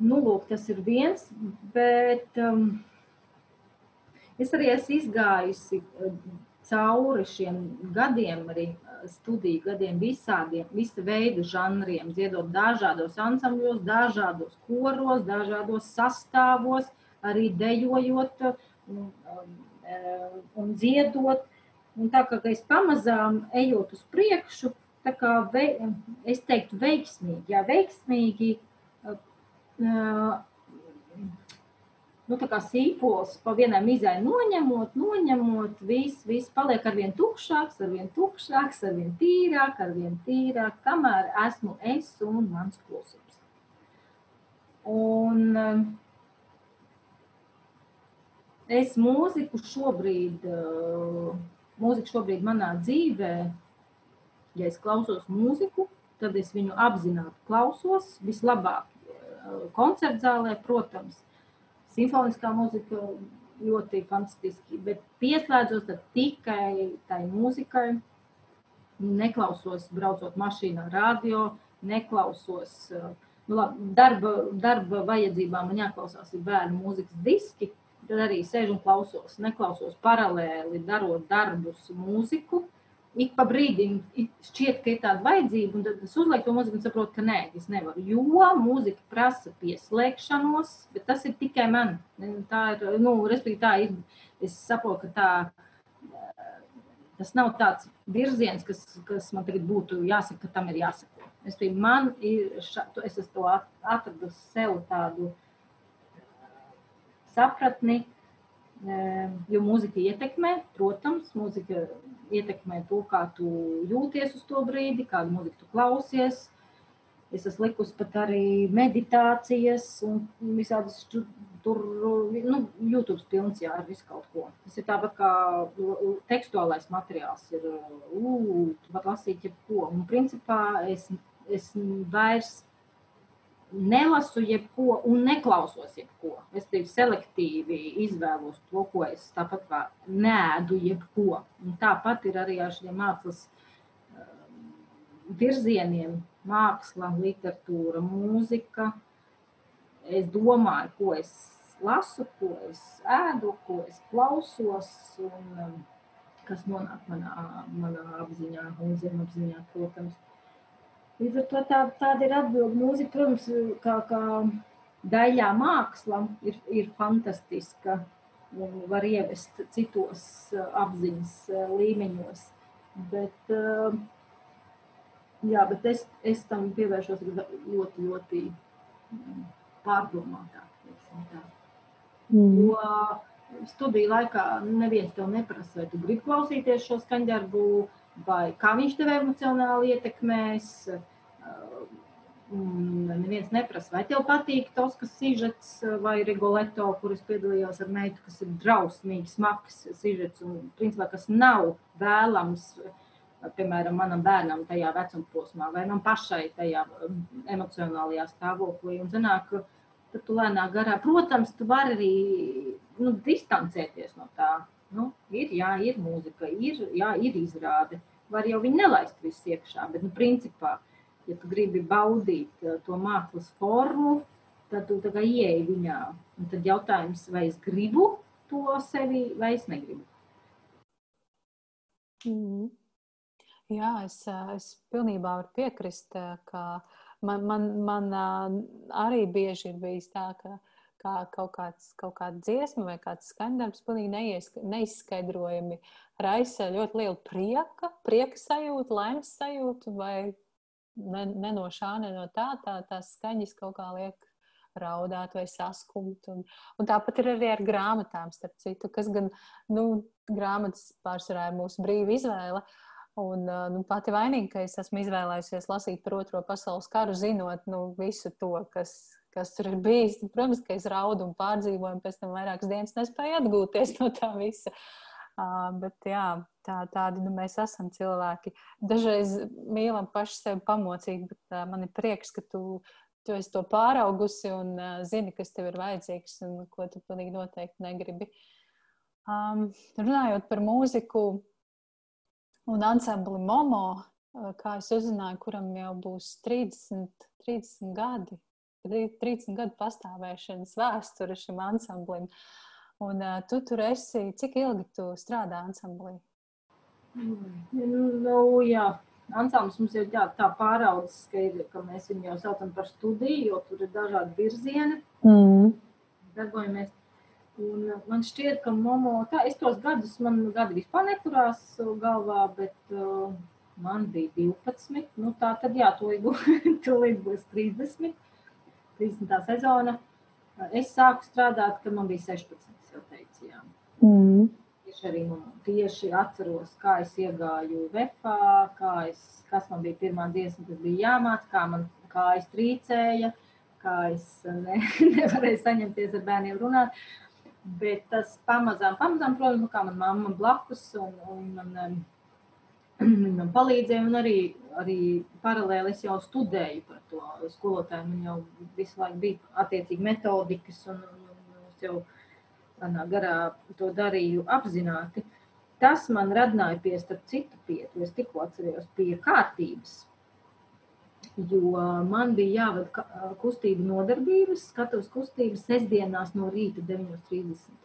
Nu, lūk, tas ir viens, bet um, Es arī esmu izgājusi eh, cauri šiem gadiem, arī eh, studiju gadiem, visādiem, visa veida žanriem, dziedot dažādos ansambļos, dažādos koros, dažādos sastāvos, arī dejojot un, eh, un dziedot. Un tā kā es pamazām ejot uz priekšu, tā kā vei, es teiktu veiksmīgi, jā, veiksmīgi nu, sīpols pa vienai mizai noņemot, noņemot, viss, viss paliek ar vien tukšāks, ar vien tukšāks, ar vien tīrāk, ar vien tīrāk, kamēr esmu es un mans klusums. Un um, es mūziku šobrīd, uh, mūziku šobrīd manā dzīvē, ja es klausos mūziku, tad es viņu apzināti klausos, vislabāk uh, koncertzālē, protams, simfoniskā mūzika ļoti fantastiski, bet pieslēdzos tikai tai mūzikai. Neklausos, braucot mašīnā, radio, neklausos. Nu, labi, darba, darba vajadzībām man jāklausās bērnu mūzikas diski, tad arī sēžu un klausos. Neklausos paralēli, darot darbus, mūziku. Uh, ik pa brīdim šķiet, ka ir tāda vajadzība, un tad es uzlieku to mūziku un saprotu, ka nē, es nevaru. Jo mūzika prasa pieslēgšanos, bet tas ir tikai man. Tā ir, nu, respektīvi, tā ir. Es saprotu, ka tā, tas nav tāds virziens, kas, kas man tagad būtu jāsaka, ka tam ir jāsako. Es, biju, man ir, ša, es esmu to atradu sev tādu sapratni, jo mūzika ietekmē, protams, mūzika ietekmē to, kā tu jūties uz to brīdi, kādu mūziku tu klausies. Es esmu likusi pat arī meditācijas un visādas tur, nu, YouTube pilns, jā, ar visu kaut ko. Tas ir tāpat kā tekstuālais materiāls ir, ū, tu var lasīt jebko. Un principā es, es vairs nelasu jebko un neklausos jebko. Es tevi selektīvi izvēlos to, ko es tāpat kā nēdu jebko. Un tāpat ir arī ar šiem mākslas um, virzieniem, māksla, literatūra, mūzika. Es domāju, ko es lasu, ko es ēdu, ko es klausos, un um, kas nonāk manā, manā apziņā un zemapziņā, protams. Līdz ar to tā, tāda ir atbilde. Mūzika, protams, kā, kā daļā māksla ir, ir fantastiska un var ievest citos uh, apziņas uh, līmeņos. Bet, uh, jā, bet es, es tam pievēršos ļoti, ļoti mm, pārdomātāk. Mm. Jo studiju laikā neviens tev neprasa, vai tu gribi klausīties šo skaņdarbu, vai kā viņš tev emocionāli ietekmēs. Neviens neprasa, vai tev patīk tas, kas sižets vai Rigoleto, kuras piedalījās ar meitu, kas ir drausmīgi smags sižets un principā, kas nav vēlams, piemēram, manam bērnam tajā vecuma posmā vai man pašai tajā emocionālajā stāvoklī. Un zanāk, tad tu lēnā garā, protams, tu vari arī nu, distancēties no tā. Nu, ir, jā, ir mūzika, ir, jā, ir izrāde var jau viņu nelaist visu iekšā. Bet, nu, principā, ja tu gribi baudīt uh, to mākslas formu, tad tu tā kā ieeji viņā. Un tad jautājums, vai es gribu to sevi, vai es negribu. Mm. Jā, es, uh, es pilnībā varu piekrist, uh, ka man, man, man arī bieži ir bijis tā, ka kā kaut, kāds, kaut kāda dziesma vai kāds skaņdarbs pilnīgi neizskaidrojami raisa ļoti lielu prieka, prieka sajūtu, laimes sajūtu, vai ne, ne no šā, ne no tā, tā tās skaņas kaut kā liek raudāt vai saskumt. Un, un tāpat ir arī ar grāmatām, starp citu, kas gan, nu, grāmatas pārsvarā ir mūsu brīva izvēle. Un nu, pati vainīga, ka es esmu izvēlējusies lasīt par Otro pasaules karu, zinot nu, visu to, kas, kas tur ir bijis. Protams, ka es raudu un pārdzīvoju, un pēc tam vairākas dienas nespēju atgūties no tā visa. Uh, bet jā, tā, tādi nu, mēs esam cilvēki. Dažreiz mīlam paši sevi pamocīt, bet uh, man ir prieks, ka tu, tu esi to pāraugusi un uh, zini, kas tev ir vajadzīgs un ko tu pilnīgi noteikti negribi. Um, runājot par mūziku un ansambli Momo, uh, kā es uzzināju, kuram jau būs 30, 30 gadi 30 gadu pastāvēšanas vēsture šim ansamblim. Un uh, tu tur esi, cik ilgi tu strādā ansamblī? Mm, nu, jā, ansamblis mums ir jā, tā pāraudzis, ka, ir, ka mēs viņu jau saucam par studiju, jo tur ir dažādi virzieni. Mm. Darbojamies. Un man šķiet, ka Momo, tā, es tos gadus, man gadi vispār neturās galvā, bet uh, man bija 12. Nu, tā tad jā, tūlīt [LAUGHS] būs 30. 30. sezona. Es sāku strādāt, kad man bija 16. jau teicu, jā. Mm. Tieši arī man tieši atceros, kā es iegāju vefā, kā es, kas man bija pirmā dziesma, kas bija jāmāc, kā man kājas trīcēja, kā es ne, [LAUGHS] nevarēju saņemties ar bērniem runāt. Bet tas pamazām, pamazām, protams, kā man mamma blakus un, un man Viņa man palīdzēja, un arī, arī paralēli es jau studēju par to skolotāju. Man jau visu laiku bija attiecīgi metodikas, un, un, es jau manā garā to darīju apzināti. Tas man radināja pie starp citu pietu, es tikko atcerējos pie kārtības. Jo man bija jāvada kustību nodarbības, skatos kustības sestdienās no rīta 9.30.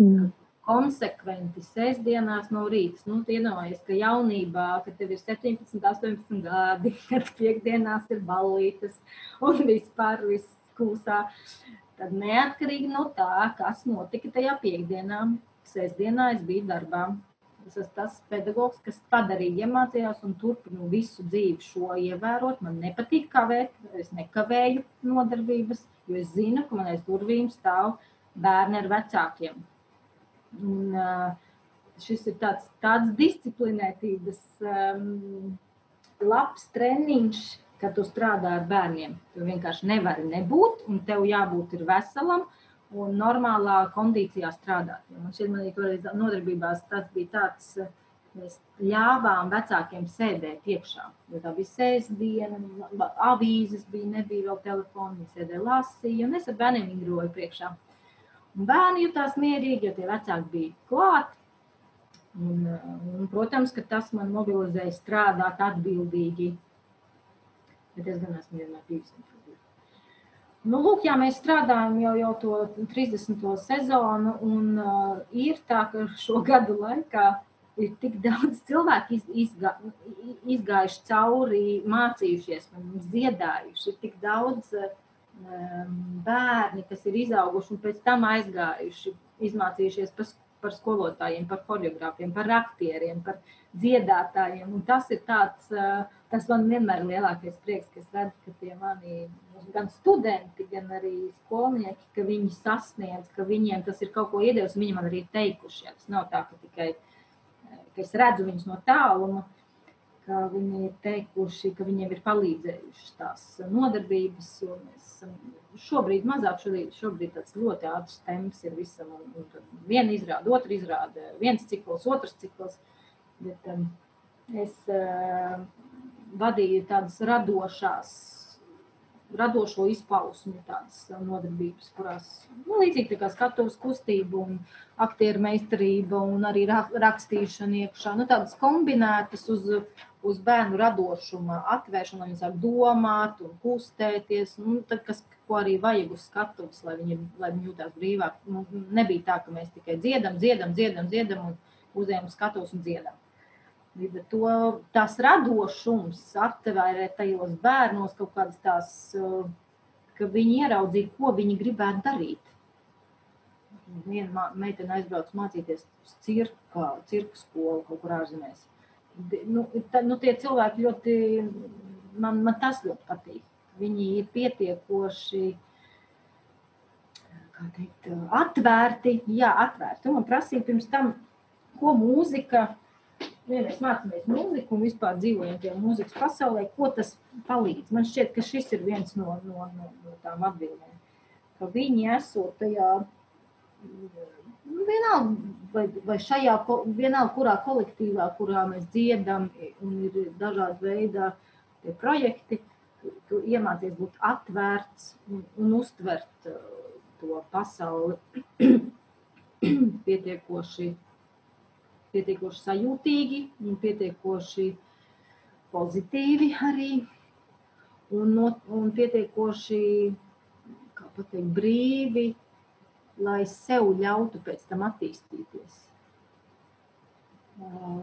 Mm konsekventi sestdienās no rīta. Nu, Iedomājieties, ka jaunībā, kad tev ir 17, 18 gadi, kad piekdienās ir ballītes un [LAUGHS] vispār viss kūsā, tad neatkarīgi no tā, kas notika tajā piekdienā, sestdienā es biju darbā. Es esmu tas pedagogs, kas padarīgi iemācījās un turpinu visu dzīvi šo ievērot. Man nepatīk kavēt, es nekavēju nodarbības, jo es zinu, ka man aiz durvīm stāv bērni ar vecākiem. Un, uh, šis ir tāds, tāds disciplinētības um, labs treniņš, kad tu strādā ar bērniem. Tu vienkārši nevari nebūt, un tev jābūt veselam un normālā kondīcijā strādāt. Ja man šķiet, ka nodarbībās tas bija tāds, mēs ļāvām vecākiem sēdēt iekšā. Jo tā bija sēsdiena, avīzes bija, nebija vēl telefona, viņi sēdēja lasīja, un es ar bērniem vingroju priekšā. Un bērni jutās mierīgi, jo tie vecāki bija klāt. Un, un, protams, ka tas man mobilizēja strādāt atbildīgi bet es gan esmu vienmēr bijis. Nu, lūk, jā, mēs strādājam jau, jau to 30. sezonu, un uh, ir tā, ka šo [LAUGHS] gadu laikā ir tik daudz cilvēku iz, izgā, izgājuši cauri, mācījušies, dziedājuši. Ir tik daudz um, bērni, kas ir izauguši un pēc tam aizgājuši, izmācījušies par, par skolotājiem, par choreogrāfiem, par aktieriem, par dziedātājiem. Un tas ir tāds. Uh, tas man vienmēr ir lielākais prieks, ka es redzu, ka tie mani gan studenti, gan arī skolnieki, ka viņi sasniedz, ka viņiem tas ir kaut ko iedevis, viņi man arī teikuši. Ja. Tas nav tā, ka tikai ka es redzu viņus no tāluma, ka viņi ir teikuši, ka viņiem ir palīdzējušas tās nodarbības. Šobrīd mazāk, šobrīd, šobrīd tāds ļoti ātrs temps ir visam. Un, un viena izrāda, otra izrāda, viens cikls, otrs cikls. Bet, um, es uh, vadīja tādas radošās, radošo izpausmi, tādas nodarbības, kurās nu, līdzīgi kā skatuves kustība un aktieru meistarība un arī rakstīšana iekšā, nu, tādas kombinētas uz, uz bērnu radošuma atvēršanu, lai viņi sāk domāt un kustēties, nu, tad, kas, ko arī vajag uz skatuves, lai viņi, lai viņi jūtās brīvāk. Nu, nebija tā, ka mēs tikai dziedam, dziedam, dziedam, dziedam un uzējam skatuves un dziedam. Līdz ar to tās radošums aptvērē tajos bērnos kaut kādas tās, uh, ka viņi ieraudzīja, ko viņi gribētu darīt. Viena meitene aizbrauc mācīties uz cirka, cirka skolu kaut kur ārzemēs. Nu, tā, nu, tie cilvēki ļoti, man, man tas ļoti patīk. Viņi ir pietiekoši, teikt, atvērti, jā, atvērti. Un man prasīja pirms tam, ko mūzika ja mēs mācāmies mūziku un vispār dzīvojam tajā mūzikas pasaulē, ko tas palīdz. Man šķiet, ka šis ir viens no, no, no, no tām atbildēm. Ka viņi esot tajā, vienalga, vai, vai šajā, vienalga, kurā kolektīvā, kurā mēs dziedam, un ir dažādi veidi tie projekti, tu iemācies būt atvērts un, un uztvert uh, to pasauli [CLEARS THROAT] pietiekoši pietiekoši sajūtīgi un pietiekoši pozitīvi arī. Un, no, un pietiekoši pateikt, brīvi, lai sev ļautu pēc tam attīstīties.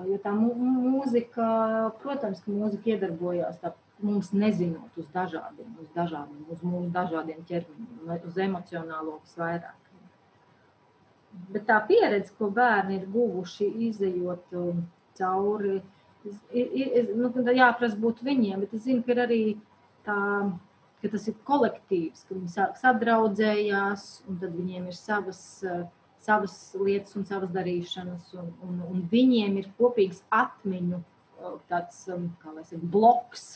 Jo tā mūzika, protams, ka mūzika iedarbojās tā, mums nezinot uz dažādiem, uz dažādiem, uz mūsu dažādiem ķermeņiem, uz emocionālo visvairāk. Bet tā pieredze, ko bērni ir guvuši, izējot um, cauri, ir, ir, nu, jāprasa būt viņiem. Bet es zinu, ka ir arī tā, ka tas ir kolektīvs, ka viņi sadraudzējās, un tad viņiem ir savas, uh, savas lietas un savas darīšanas, un, un, un viņiem ir kopīgs atmiņu uh, tāds, um, kā lai saka, bloks,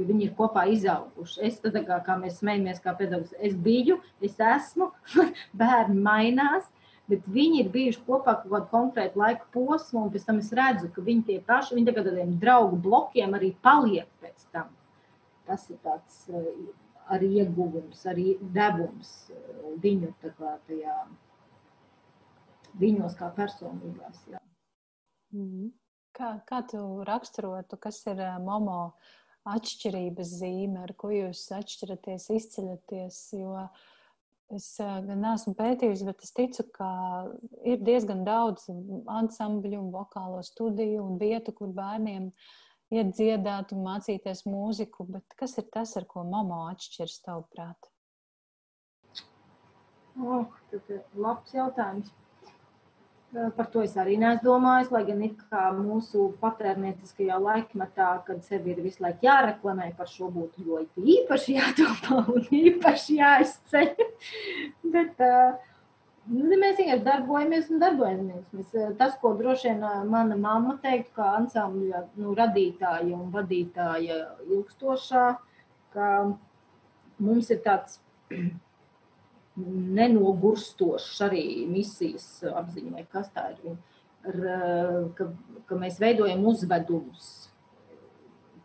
jo viņi ir kopā izauguši. Es tad, kā, kā mēs smejamies, kā pedagogs, es biju, es esmu, [LAUGHS] bērni mainās, bet viņi ir bijuši kopā kaut kādu konkrētu laika posmu, un pēc tam es redzu, ka viņi tie paši, viņi tagad tādiem draugu blokiem arī paliek pēc tam. Tas ir tāds eh, arī ieguvums, arī devums eh, viņu kā tajā, viņos kā personībās. Jā. Mm. Kā, kā tu raksturotu, kas ir eh, Momo atšķirības zīme, ar ko jūs atšķiraties, izceļaties? Jo uh, Es gan neesmu pētījusi, bet es ticu, ka ir diezgan daudz ansambļu, un vokālo studiju un vietu, kur bērniem iet dziedāt un mācīties mūziku. Bet kas ir tas, ar ko mamma atšķiras tavuprāt? Oh, tas ir labs jautājums. Par to es arī neesmu domājis, lai gan it kā mūsu patērnieciskajā laikmetā, kad sevi ir visu laiku jāreklamē, par šo būtu ļoti īpaši jādomā un īpaši jāizceļ. [LAUGHS] Bet uh, nu, mēs vienkārši darbojamies un darbojamies. Mēs, tas, ko droši vien mana mamma teiktu, kā ansambļa nu, radītāja un vadītāja ilgstošā, ka mums ir tāds [CLEARS THROAT] nenogurstošs arī misijas apziņa, vai kas tā ir. Ar, ka, ka mēs veidojam uzvedumus,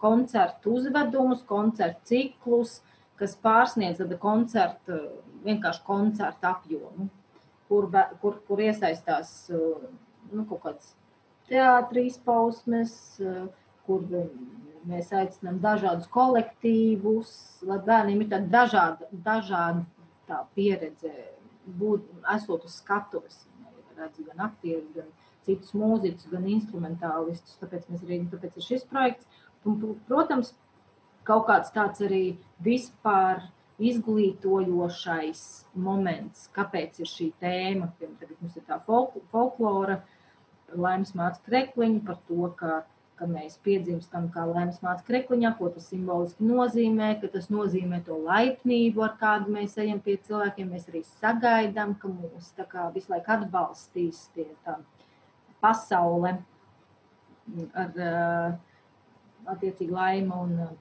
koncertu uzvedumus, koncertu ciklus, kas pārsniedz koncertu, vienkārši koncertu apjomu, kur, kur, kur iesaistās nu, kaut kāds teātris pausmes, kur mēs aicinām dažādus kolektīvus, lai bērniem ir tāda dažāda, dažāda tā pieredze būt, esot uz skatuves. Redzu gan aktierus, gan citus mūziķus, gan instrumentālistus. Tāpēc mēs arī tāpēc ir šis projekts. Un, protams, kaut kāds tāds arī vispār izglītojošais moments, kāpēc ir šī tēma. Tagad mums ir tā folklora, laimes māca krekliņa par to, ka ka mēs piedzimstam kā laimes māte krekliņā, ko tas simboliski nozīmē, ka tas nozīmē to laipnību, ar kādu mēs ejam pie cilvēkiem. Mēs arī sagaidām, ka mūs kā, visu laiku atbalstīs tie tā pasaule ar uh, attiecīgi laima un uh,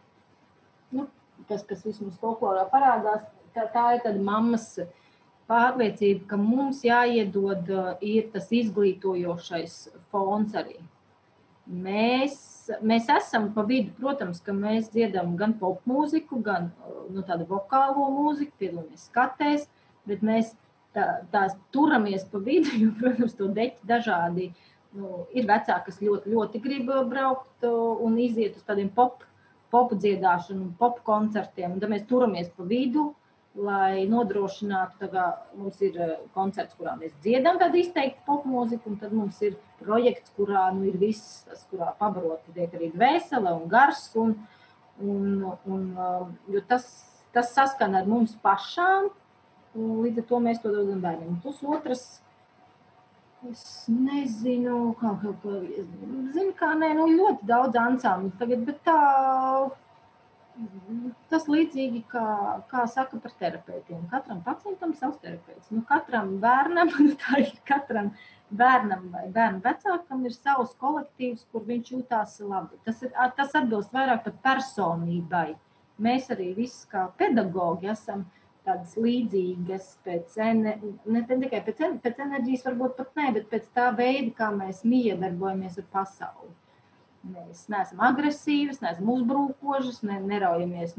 nu, tas, kas vismaz folklorā parādās, tā, tā ir tad mammas pārliecība, ka mums jāiedod uh, ir tas izglītojošais fons arī Mēs, mēs esam pa vidu, protams, ka mēs dziedam gan pop mūziku, gan nu, tādu vokālo mūziku, piedalāmies skatēs, bet mēs tā, tās turamies pa vidu, jo, protams, to deķi dažādi. Nu, ir vecāki, kas ļoti, ļoti grib braukt un iziet uz tādiem pop, pop dziedāšanu, pop koncertiem, tad mēs turamies pa vidu lai nodrošinātu, kā mums ir eh, koncerts, kurā mēs dziedam tādu izteiktu popmūziku, un tad mums ir projekts, kurā nu, ir viss, tas, kurā pabaroti tiek arī dvēsele un gars, un, un, un, um, tas, tas saskan ar mums pašām, un līdz ar to mēs to dodam bērniem. Plus otrs, es nezinu, kā, kā, kā, zinu, kā, nē, nu ļoti daudz ansāmbu tagad, bet tā, Tas līdzīgi kā, kā saka par terapeitiem. Katram pacientam savs terapeits. Nu, katram bērnam, nu, [LAUGHS] tā ir katram bērnam vai bērnu vecākam ir savs kolektīvs, kur viņš jūtās labi. Tas, ir, tas atbilst vairāk pat personībai. Mēs arī visi kā pedagogi esam tādas līdzīgas pēc, ene, ne tikai pēc, pēc enerģijas, varbūt pat ne, bet pēc tā veida, kā mēs miedarbojamies ar pasauli. Mēs neesam agresīvas, neesam uzbrukošas, ne, neraujamies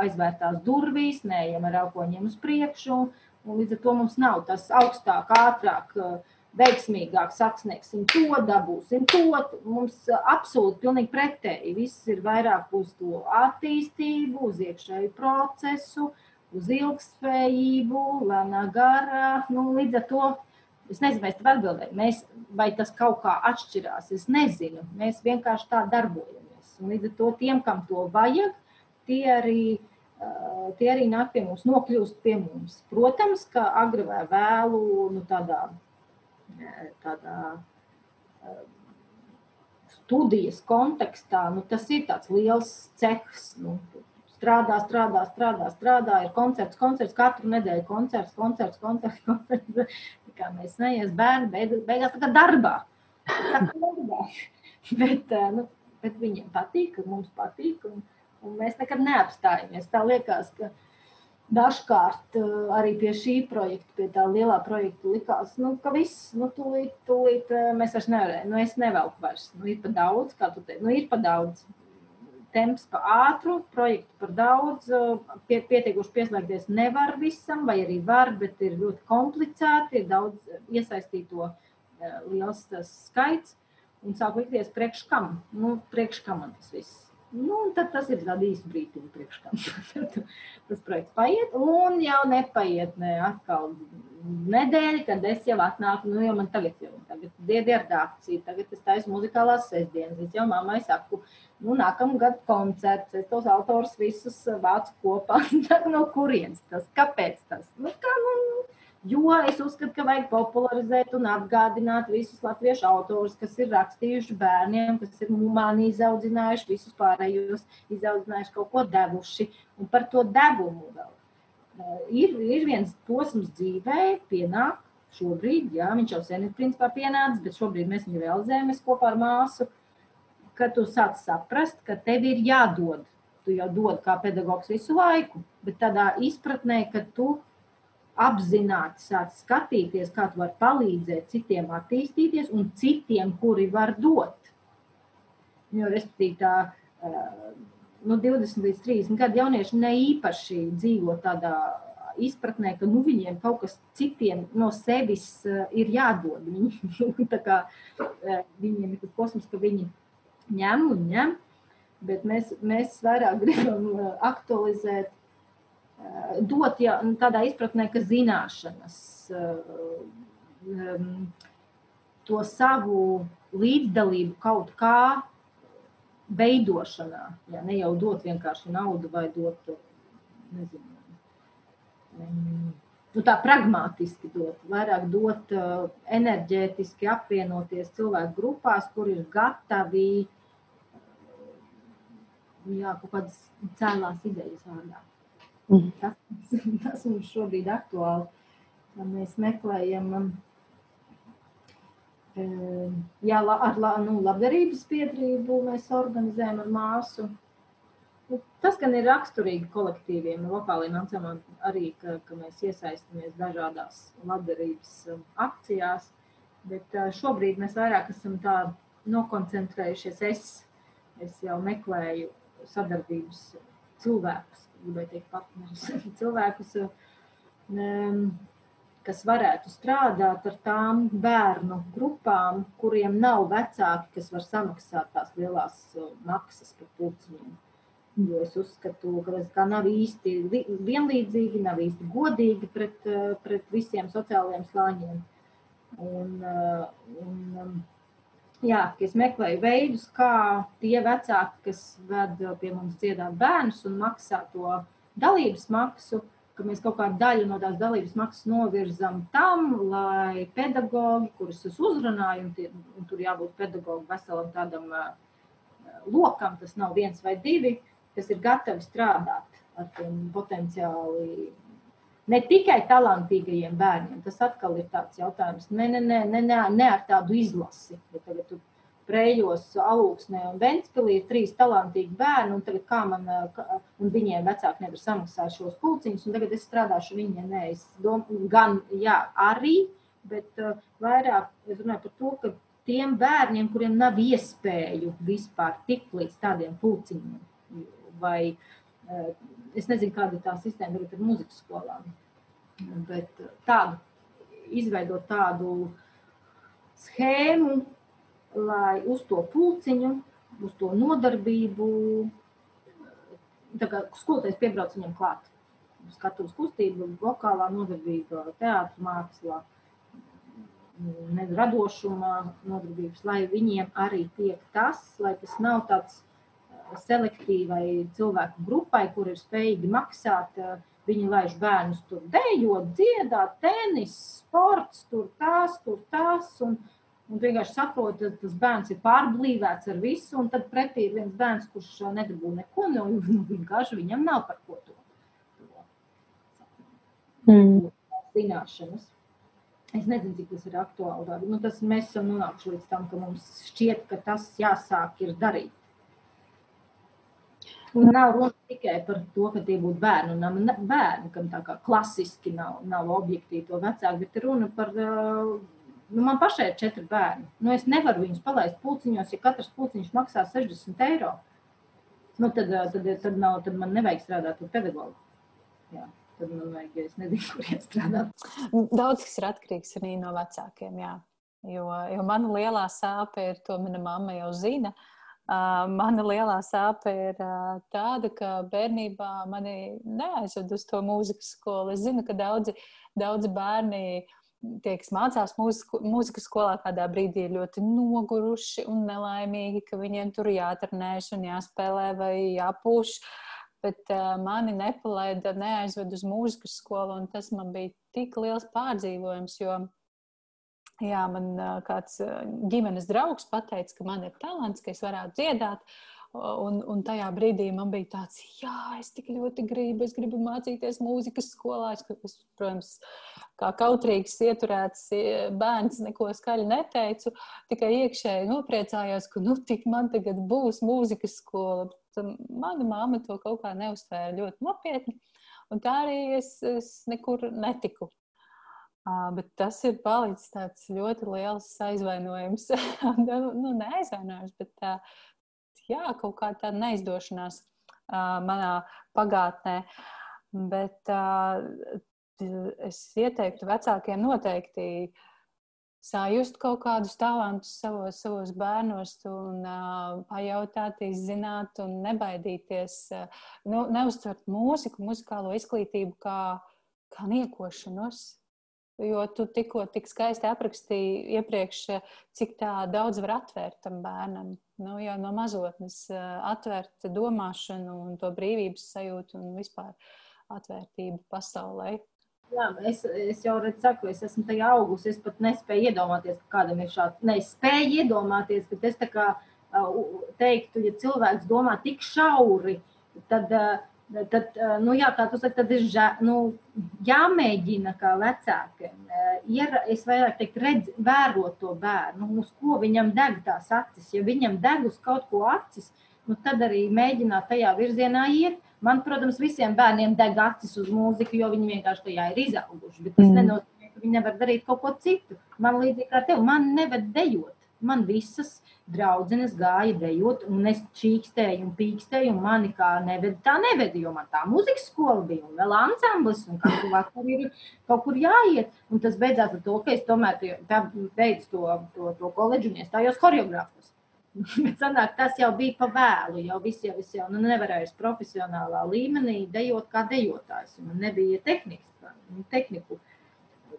aizvērtās durvīs, neejam ar aukoņiem uz priekšu. Līdz ar to mums nav tas augstāk, ātrāk, veiksmīgāk, saksniegsim to, dabūsim to. Mums absolūti pilnīgi pretēji. Viss ir vairāk uz to attīstību, uz iekšēju procesu, uz ilgspējību, lēnā garā. Nu, līdz ar to Es nezinu, vai es tev atbildēju, mēs, vai tas kaut kā atšķirās. Es nezinu, mēs vienkārši tā darbojamies. Un līdz ar to tiem, kam to vajag, tie arī, uh, tie arī nāk pie mums, nokļūst pie mums. Protams, ka agri vai vēlu, nu, tādā, tādā uh, studijas kontekstā, nu, tas ir tāds liels cehs. Nu, strādā, strādā, strādā, strādā. Ir koncerts, koncerts, katru nedēļu koncerts, koncerts, koncerts. koncerts kā mēs neies bērni beig, beigās tā kā darbā. Tā kā darbā. [LAUGHS] bet, eh, nu, bet viņiem patīk, mums patīk, un, un mēs nekad neapstājamies. Tā liekas, ka dažkārt eh, arī pie šī projekta, pie tā lielā projekta likās, nu, ka viss, nu, tūlīt, tūlīt eh, mēs vairs nevarējam, nu, es nevelku vairs, nu, ir pa daudz, kā tu teici, nu, ir pa daudz temps pa ātru, projektu par daudz, pie, pietiekuši pieslēgties nevar visam, vai arī var, bet ir ļoti komplicēti, ir daudz iesaistīto liels tas skaits, un sāk likties priekš kam, nu, priekš kam man tas viss. Nu, tad tas ir tāds īsts brīdis, priekš kam. [LAUGHS] Tas projekts paiet, un jau nepaiet ne atkal nedēļa, kad es jau atnāku, nu, jau man tagad jau tagad diedi ar dākciju, tagad es taisu muzikālās sestdienas, es jau mammai saku, nu, nākamgad koncerts, es tos autors visus vācu kopā. [LAUGHS] no kurienes tas? Kāpēc tas? Nu, kā, nu, Jo es uzskatu, ka vajag popularizēt un atgādināt visus latviešu autorus, kas ir rakstījuši bērniem, kas ir mani izaudzinājuši, visus pārējos izaudzinājuši, kaut ko devuši. Un par to devumu vēl. Uh, ir, ir viens posms dzīvē, pienāk šobrīd, jā, viņš jau sen ir principā pienācis, bet šobrīd mēs viņu realizējamies kopā ar māsu, kad tu sāc saprast, ka tev ir jādod. Tu jau dod kā pedagogs visu laiku, bet tādā izpratnē, ka tu apzināti sāc skatīties, kā tu vari palīdzēt citiem attīstīties un citiem, kuri var dot. Jo, respektīvi, tā nu, 20 līdz 30 gadu jaunieši ne īpaši dzīvo tādā izpratnē, ka nu, viņiem kaut kas citiem no sevis ir jādod. [LAUGHS] Viņi, kā, viņiem ir tas kosmos, ka viņi ņem un ņem, bet mēs, mēs vairāk [LAUGHS] gribam aktualizēt dot ja, tādā izpratnē, ka zināšanas, um, to savu līdzdalību kaut kā veidošanā, ja ne jau dot vienkārši naudu vai dot, nezinu, um, nu tā pragmatiski dot, vairāk dot uh, enerģētiski apvienoties cilvēku grupās, kur ir gatavi jā, kaut kādas cēlās idejas vārdā. Mm. Tas, [LAUGHS] tas mums šobrīd aktuāli. Mēs meklējam, jā, ar nu, labdarības biedrību mēs organizējam ar māsu. Nu, tas gan ir raksturīgi kolektīviem, lokāliem ansambļiem arī, ka, ka mēs iesaistamies dažādās labdarības um, akcijās, bet uh, šobrīd mēs vairāk esam nokoncentrējušies. Es, es jau meklēju sadarbības cilvēkus, gribēju teikt, partnerus, [LAUGHS] cilvēkus, um, kas varētu strādāt ar tām bērnu grupām, kuriem nav vecāki, kas var samaksāt tās lielās uh, maksas par puciņiem. Jo es uzskatu, ka tas nav īsti vienlīdzīgi, nav īsti godīgi pret, uh, pret visiem sociālajiem slāņiem. Un, uh, un, um, jā, es meklēju veidus, kā tie vecāki, kas ved pie mums dziedāt bērnus un maksā to dalības maksu, ka mēs kaut kādu daļu no tās dalības maksas novirzam tam, lai pedagogi, kurus es uzrunāju, un, tie, un tur jābūt pedagogu veselam tādam uh, lokam, tas nav viens vai divi, kas ir gatavi strādāt ar tiem potenciāli ne tikai talantīgajiem bērniem. Tas atkal ir tāds jautājums. Ne, ne, ne, ne, ne, ne ar tādu izlasi. Ja tagad tu Prējos, Alūksnē un Ventspilī ir trīs talantīgi bērni, un tagad kā man, un viņiem vecāki nevar samaksāt šos pulciņus, un tagad es strādāšu viņiem, nē, es domāju, gan, jā, arī, bet uh, vairāk es runāju par to, ka tiem bērniem, kuriem nav iespēju vispār tikt līdz tādiem pulciņiem, vai uh, es nezinu, kāda ir tā sistēma tagad ar muzikas skolām. Bet tādu, izveidot tādu schēmu, lai uz to pulciņu, uz to nodarbību, kā skolotājs piebrauc viņam klāt. Skatuves kustība, vokālā nodarbība, teātris mākslā, radošuma nodarbības, lai viņiem arī tiek tas, lai tas nav tāds selektīvai cilvēku grupai, kur ir spējīgi maksāt. Eh, viņi laiž bērnus tur dejot, dziedāt, tenis, sports, tur tās, tur tās. Un, un vienkārši saprot, ka tas bērns ir pārblīvēts ar visu, un tad pretī ir viens bērns, kurš nedabū neko, no [LAUGHS] vienkārši viņam nav par ko to. Mm. Zināšanas. Es nezinu, cik tas ir aktuāli. Nu, tas mēs esam nonākuši līdz tam, ka mums šķiet, ka tas jāsāk ir darīt. Un nav runa tikai par to, ka tie būtu bērni. Un bērni, kam tā kā klasiski nav, nav objektīvi to vecāki, bet runa par. Nu, man pašai ir četri bērni. Nu, es nevaru viņus palaist pulciņos, ja katrs pulciņš maksā 60 eiro. Nu, tad, tad, tad, nav, tad man nevajag strādāt par pedagogu. Jā, tad man vajag, ja es nezinu, kurien strādāt. Daudz kas ir atkarīgs arī no vecākiem. Jā. Jo, jo mana lielā sāpe ir, to mana mamma jau zina. Uh, Mana lielā sāpe ir tāda, ka bērnībā mani neaizved uz to mūzikas skolu. Es zinu, ka daudzi, daudzi bērni tieks, mācās mūziku, mūzikas skolā, kādā brīdī ir ļoti noguruši un nelaimīgi, ka viņiem tur jāatrenējas un jāspēlē vai jāpūš. bet uh, mani nepalaida, neaizved uz mūzikas skolu, un tas man bija tik liels pārdzīvojums, jo jā, man uh, kāds uh, ģimenes draugs pateica, ka man ir talants, ka es varētu dziedāt, Un, un tajā brīdī man bija tāds, jā, es tik ļoti gribu, es gribu mācīties mūzikas skolā. Es, es protams, kā kautrīgs, ieturēts bērns, neko skaļi neteicu. Tikai iekšēji nopriecājos, ka nu, tik man tagad būs mūzikas skola. Bet mana māma to kaut kā neuztvēra ļoti nopietni. Un tā arī es, es nekur netiku. Bet tas ir palicis tāds ļoti liels aizvainojums. [LAUGHS] nu, nu neaizvainojums, bet jā, kaut kā tāda neizdošanās uh, manā pagātnē. Bet uh, es ieteiktu vecākiem noteikti sajust kaut kādus talantus savos, savos bērnos un uh, pajautāt, izzināt un nebaidīties. Uh, nu, neuztvert mūziku, muzikālo izglītību kā, kā niekošanos. Jo tu tikko tik skaisti aprakstīji iepriekš, cik daudz var atvērt tam bērnam nu, jau no mazotnes atvērt domāšanu un to brīvības sajūtu un vispār atvērtību pasaulē. Jā, es, es jau redzu, saku, es esmu tajā augusi. Es pat nespēju iedomāties, ka kādam ir šāds. Nē, es spēju iedomāties, bet es kā teiktu, ja cilvēks domā tik šauri, tad uh, Tad, eh, nu, jā, kā tu saki, tad ir žā, nu, jāmēģina kā vecākiem. Eh, ir, es vairāk teiktu, redz, vērot to bērnu, uz ko viņam deg tās acis. Ja viņam deg uz kaut ko acis, nu, tad arī mēģināt tajā virzienā iet. Man, protams, visiem bērniem deg acis uz mūziku, jo viņi vienkārši tajā ir izauguši. Bet tas mm. nenozīmē, ka viņi nevar darīt kaut ko citu. Man līdzīgi kā tev, man neved dejot. Man visas draudzenes gāja dejot, un es čīkstēju un pīkstēju, un mani kā neved, tā neveda, jo man tā muzikas skola bija, un vēl ansamblis, un katru vakaru ir kaut kur jāiet, un tas beidzās ar to, ka es tomēr beidzu to, to, to koledžu un iestājos horeogrāfos. [LAUGHS] Bet sanāk, tas jau bija pa vēlu, jau viss jau, viss jau nu, nevarēja profesionālā līmenī dejot kā dejotājs, un nebija tehnikas, tehniku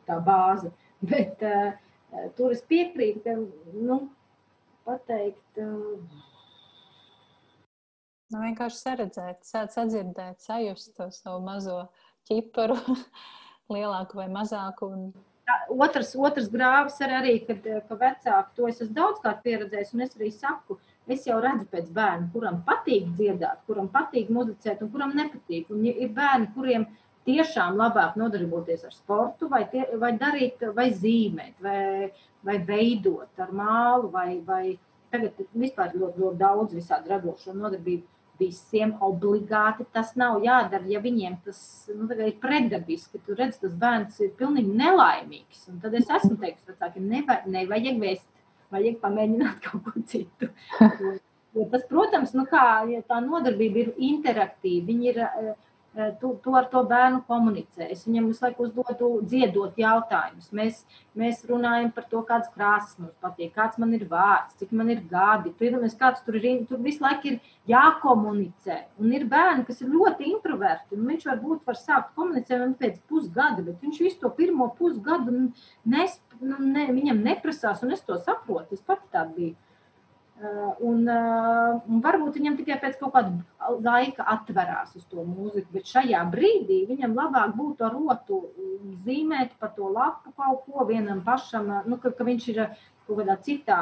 tā bāze. [LAUGHS] Bet uh, tur es piekrītu, ka, nu, pateikt. Nu, vienkārši saredzēt, sadzirdēt, sajust to savu mazo ķiparu, [LAUGHS] lielāku vai mazāku. Un... Otrs, otrs grāvis ir arī, kad, ka vecāki to es esmu daudzkārt pieredzējis, un es arī saku, es jau redzu pēc bērna, kuram patīk dziedāt, kuram patīk muzicēt, un kuram nepatīk. Un ir bērni, kuriem tiešām labāk nodarboties ar sportu, vai, tie, vai darīt, vai zīmēt, vai, vai veidot ar mālu, vai, vai tagad vispār ļoti, ļoti daudz visādi radošo nodarbību. Visiem obligāti tas nav jādara, ja viņiem tas nu, ir pretdabiski. Tu redz, tas bērns ir pilnīgi nelaimīgs. Un tad es esmu teicis vecākiem, nevajag, nevajag vēst, vajag pamēģināt kaut ko citu. [LAUGHS] Jo tas, protams, nu kā, ja tā nodarbība ir interaktīva, viņi ir Eh, tu, tu ar to bērnu komunicē. Es viņam visu laiku uzdodu dziedot jautājumus. Mēs, mēs runājam par to, kādas krāsas mums patīk, kāds man ir vārds, cik man ir gadi. Protams, kāds tur ir, tur visu laiku ir jākomunicē. Un ir bērni, kas ir ļoti introverti. Viņš varbūt var sākt komunicēt pēc pusgada, bet viņš visu to pirmo pusgadu nes, nu, ne, viņam neprasās, un es to saprotu. Es pati tāda biju. Uh, un, uh, un varbūt viņam tikai pēc kaut kāda laika atverās uz to mūziku, bet šajā brīdī viņam labāk būtu ar rotu zīmēt pa to lapu kaut ko vienam pašam, uh, nu, ka, ka viņš ir kaut kādā citā,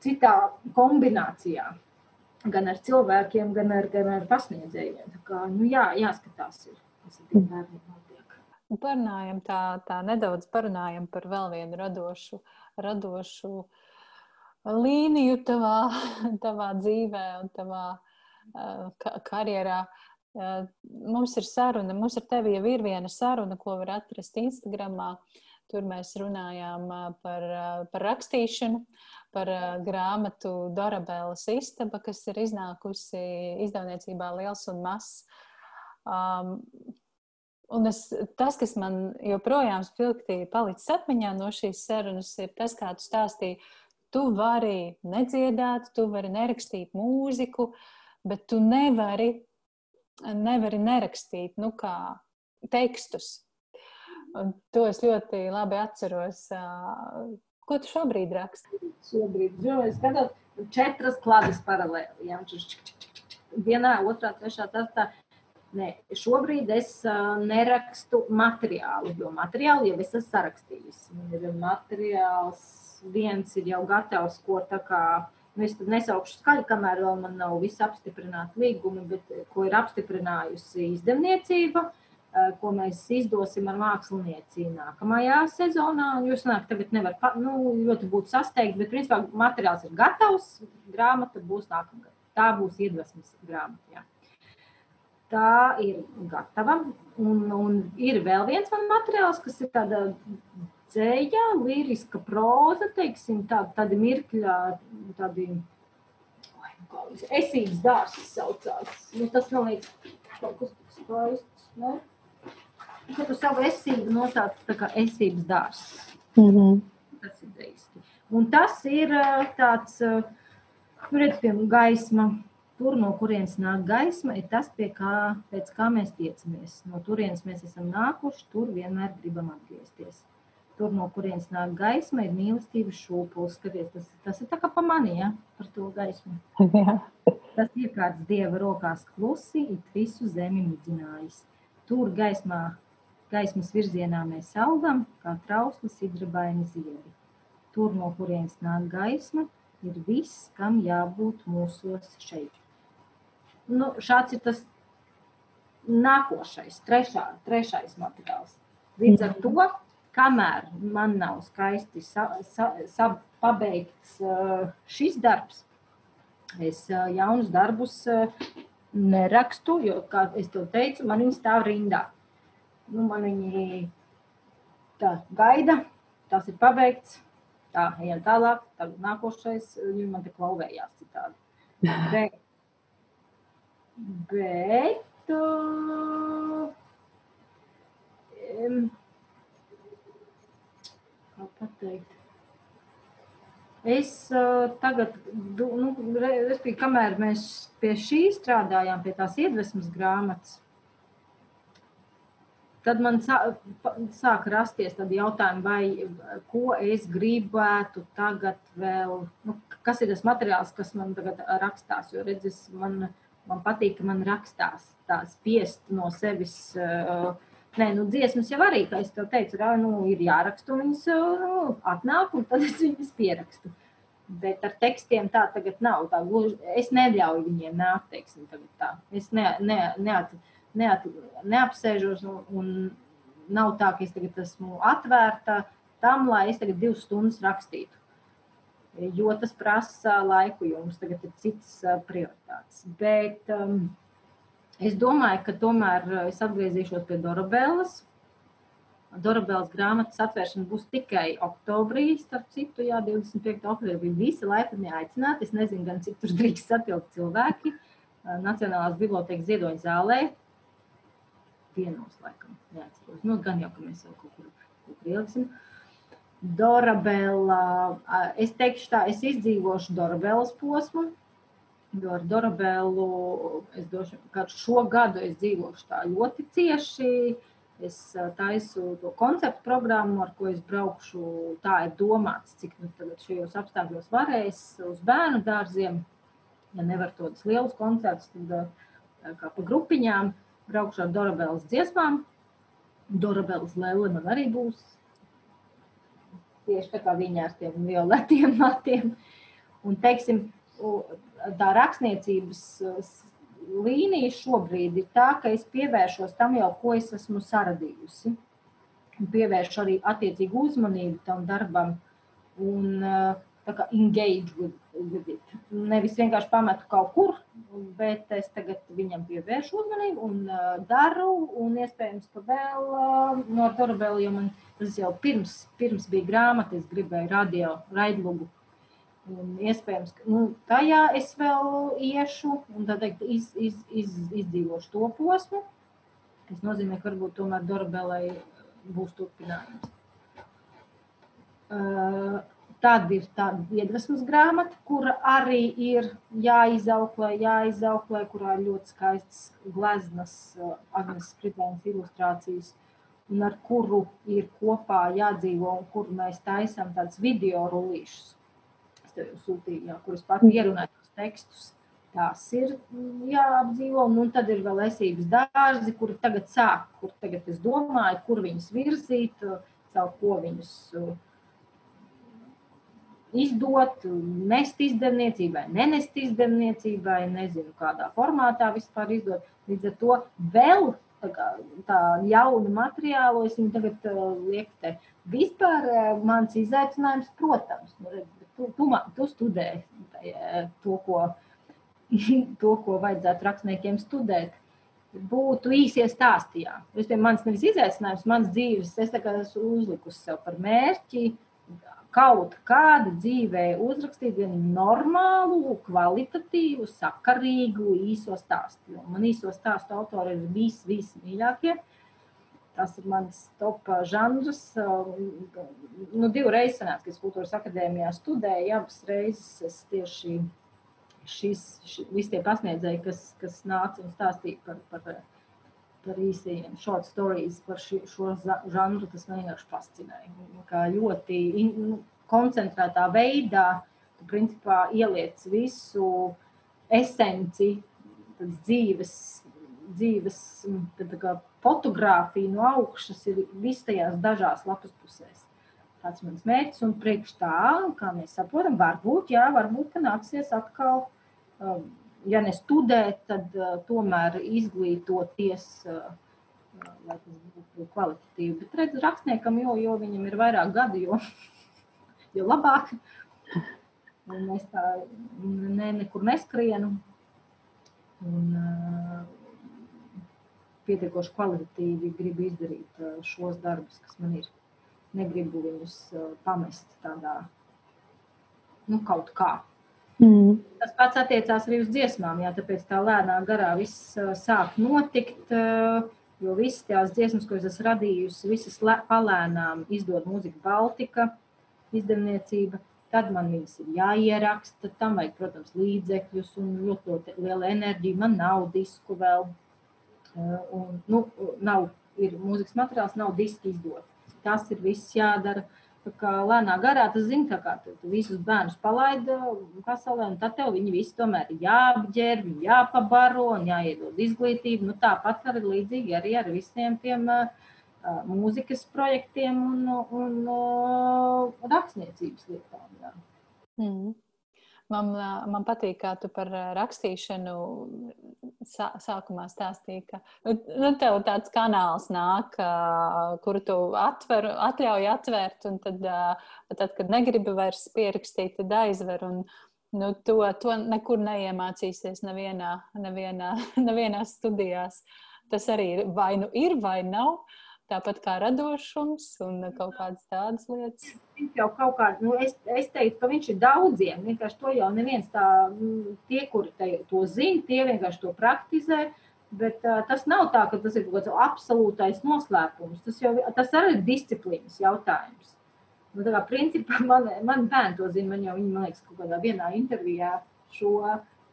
citā kombinācijā. Gan ar cilvēkiem, gan ar, gan ar pasniedzējiem. Tā kā, nu, jā, jāskatās, ir, kas ar tiem bērniem notiek. Parunājam tā, tā nedaudz parunājam par vēl vienu radošu, radošu uh, līniju tavā, [LAUGHS] tavā dzīvē un tavā uh, karjerā. Uh, mums ir saruna, mums ar tevi jau ir viena saruna, ko var atrast Instagramā. Tur mēs runājām uh, par, uh, par rakstīšanu, par uh, grāmatu Dorabēlas istaba, kas ir iznākusi izdevniecībā Liels un Mazs. Um, Un es, tas, kas man joprojām spilgti palicis atmiņā no šīs sarunas, ir tas, kā tu stāstīji Tu vari nedziedāt, tu vari nerakstīt mūziku, bet tu nevari, nevari nerakstīt nu, tekstus. Un to es ļoti labi atceros. Ko tu šobrīd raksti? Šobrīd, jo es skatos četras klādes paralēli. Ja? vienā, otrā, trešā, tā, tā. Nē, šobrīd es uh, nerakstu materiālu, jo materiālu jau es esmu sarakstījis. Man ir materiāls, viens ir jau gatavs, ko tā kā, nu es nesaukšu skaļi, kamēr vēl man nav viss apstiprināti līgumi, bet ko ir apstiprinājusi izdevniecība, uh, ko mēs izdosim ar mākslinieci nākamajā sezonā. Jūs nāk tagad nevar, nu, ļoti būt sasteigt, bet principā materiāls ir gatavs, grāmata būs nākamgad. Tā būs iedvesmas grāmata, jā tā ir gatava. Un, un ir vēl viens man materiāls, kas ir tāda dzēja, liriska proza, teiksim, tā, tādi mirkļā, tādi nu esības dārsts saucās. Nu, tas man liekas kaut kas tik skaists, ne? Kad tu savu esību nosauc tā kā esības dārsts. Mm -hmm. Tas ir deiski. Un tas ir tāds, nu, redz, piemēram, gaisma tur, no kurienes nāk gaisma, ir tas, kā, pēc kā mēs tiecamies. No turienes mēs esam nākuši, tur vienmēr gribam atgriezties. Tur, no kurienes nāk gaisma, ir mīlestības šūpulis. Skaties, tas, tas ir tā kā pamanīja ja, par to gaismu. [LAUGHS] Jā. Tas iekārts Dieva rokās klusi, it visu zemi midzinājis. Tur gaismā, gaismas virzienā mēs augam, kā trausli sidrabaini ziedi. Tur, no kurienes nāk gaisma, ir viss, kam jābūt mūsos šeit nu, šāds ir tas nākošais, trešā, trešais materiāls. Līdz ar to, kamēr man nav skaisti sa, sa, sa, pabeigts šis darbs, es jaunus darbus nerakstu, jo, kā es tev teicu, man viņi stāv rindā. Nu, man viņi tā gaida, tas ir pabeigts, tā, ejam tālāk, tagad nākošais, viņi man te klauvējās citādi. [LAUGHS] Bet Bet um, kā pateikt? Es uh, tagad, nu, respektīvi, kamēr mēs pie šī strādājām, pie tās iedvesmas grāmatas, tad man sāk rasties tādi jautājumi, vai ko es gribētu tagad vēl, nu, kas ir tas materiāls, kas man tagad rakstās, jo redzes, man man patīk, ka man rakstās tā spiest no sevis. Uh, Nē, nu, dziesmas jau arī, kā es teicu, rā, nu, ir jāraksta, un viņas nu, atnāk, un tad es viņas pierakstu. Bet ar tekstiem tā tagad nav. Tā, es neļauju viņiem nākt, teiksim, tā. Es ne, ne, neat, neat, neapsēžos, un, un nav tā, ka es tagad esmu atvērta tam, lai es tagad divas stundas rakstītu jo tas prasa laiku, jums tagad ir citas prioritātes. Bet um, es domāju, ka tomēr es atgriezīšos pie Dorabēlas. Dorabēlas grāmatas atvēršana būs tikai oktobrī, starp citu, jā, 25. oktobrī. Visi laipni aicināti. Es nezinu, gan cik tur drīkst satilpt cilvēki. Nacionālās bibliotekas ziedoņa zālē. Vienos, laikam, neatceros. Nu, gan jau, ka mēs jau kaut kur, kaut kur ieliksim. Uh, Dorabela, es teikšu tā, es izdzīvošu Dorabelas posmu, jo ar Dorabelu es došu, šo gadu es dzīvošu tā ļoti cieši. Es taisu to konceptu programmu, ar ko es braukšu. Tā ir domāts, cik nu šajos apstākļos varēs uz bērnu dārziem. Ja nevar tos lielus koncertus, tad kā pa grupiņām braukšu ar Dorabelas dziesmām. Dorabelas lēle man arī būs tieši tā kā viņa ar tiem violetiem matiem. Un, teiksim, tā rakstniecības līnija šobrīd ir tā, ka es pievēršos tam jau, ko es esmu saradījusi. Pievēršu arī attiecīgu uzmanību tam darbam un tā kā engage with, with it. Nevis vienkārši pametu kaut kur, bet es tagad viņam pievēršu uzmanību un uh, daru, un iespējams, ka vēl uh, no Dorabela, jo man Tas jau pirms, pirms bija grāmata, es gribēju radio raidlugu. Un iespējams, ka nu, tajā es vēl iešu un tad iz, iz, iz, izdzīvošu to posmu. Tas nozīmē, ka varbūt tomēr Dorabelai būs turpinājums. Uh, Tad ir tāda iedvesmas grāmata, kura arī ir jāizauklē, jāizauklē, kurā ir ļoti skaistas gleznas, uh, Agnes Kritēnas ilustrācijas un ar kuru ir kopā jādzīvo un kuru mēs taisām tādus video rullīšus. Tev sūtīju, jā, kurus pat ierunāju tos tekstus. Tās ir jāapdzīvo, un, un tad ir vēl esības dārzi, kur tagad sāk, kur tagad es domāju, kur viņus virzīt, caur ko viņus uh, izdot, nest izdevniecībai, nenest izdevniecībai, nezinu, kādā formātā vispār izdot. Līdz ar to vēl tā, kā, tā jaunu materiālu es viņu tagad uh, lieku te. Vispār uh, mans izaicinājums, protams, nu, tu, tu, tu studē uh, to, ko, [LAUGHS] to, ko vajadzētu rakstniekiem studēt. Būtu īsie stāstījā. Es pie manis nevis izaicinājums, mans dzīves, es esmu uzlikusi sev par mērķi, uh, kaut kāda dzīvē uzrakstīt vienu normālu, kvalitatīvu, sakarīgu īso stāstu. Man īso stāstu autori ir vis, vismīļākie. Tas ir mans top žanrs. Nu, divreiz sanāca, kad es kultūras akadēmijā studēju, abas reizes es tieši šis, šis, visi tie pasniedzēji, kas, kas nāca un stāstīja par, par par īsajiem short stories, par ši, šo žanru, tas man vienkārši fascinēja. Kā ļoti in, nu, koncentrētā veidā, tu principā ieliec visu esenci dzīves, dzīves tad, kā, fotografiju no augšas ir vis tajās dažās lapas pusēs. Tāds mans mērķis un priekš tā, kā mēs saprotam, varbūt, jā, varbūt, nāksies atkal um, ja ne studēt, tad uh, tomēr izglītoties, uh, lai tas būtu kvalitatīvi. Bet redz, rakstniekam, jo, jo viņam ir vairāk gadi, jo, [LAUGHS] jo labāk. Un es tā ne, nekur neskrienu. Un, uh, pietiekoši kvalitatīvi gribu izdarīt uh, šos darbus, kas man ir. Negribu viņus uh, pamest tādā, nu, kaut kā. Mm. Tas pats attiecās arī uz dziesmām, jā, tāpēc tā lēnā garā viss sāk notikt, jo visas tās dziesmas, ko es esmu radījusi, visas palēnām izdod Mūzika Baltika izdevniecība, tad man viņas ir jāieraksta, tam vajag, protams, līdzekļus un ļoti, ļoti liela enerģija, man nav disku vēl, un, nu, nav, ir mūzikas materiāls, nav diski izdot. Tas ir viss jādara. Kā lēnā garā tas zina, ka kā tu, visus bērnus palaidi pasaulē, un tad tev viņi visi tomēr jāapģērb, jāpabaro un jāiedod izglītību. Nu, tāpat arī līdzīgi arī ar visiem tiem uh, mūzikas projektiem un, un uh, rakstniecības lietām. Jā. Mm. Man, man patīk, kā tu par rakstīšanu sā, sākumā stāstīji, ka nu, nu, tev tāds kanāls nāk, kuru tu atver, atļauj atvērt, un tad, tad, kad negribi vairs pierakstīt, tad aizver. Un, nu, to, to nekur neiemācīsies nevienā, nevienā, [LAUGHS] nevienā studijās. Tas arī ir, vai nu ir, vai nav. Tāpat kā radošums un kaut kādas tādas lietas. Viņš jau kaut kādā, nu, es, es teiktu, ka viņš ir daudziem. Vienkārši to jau neviens tā, nu, tie, kuri te, to zina, tie vienkārši to praktizē. Bet uh, tas nav tā, ka tas ir kaut kāds absolūtais noslēpums. Tas, jau, tas arī ir disciplīnas jautājums. Nu, kā principā [LAUGHS] man, man bērni to zina, man jau viņi, man liekas, kaut kādā vienā intervijā šo,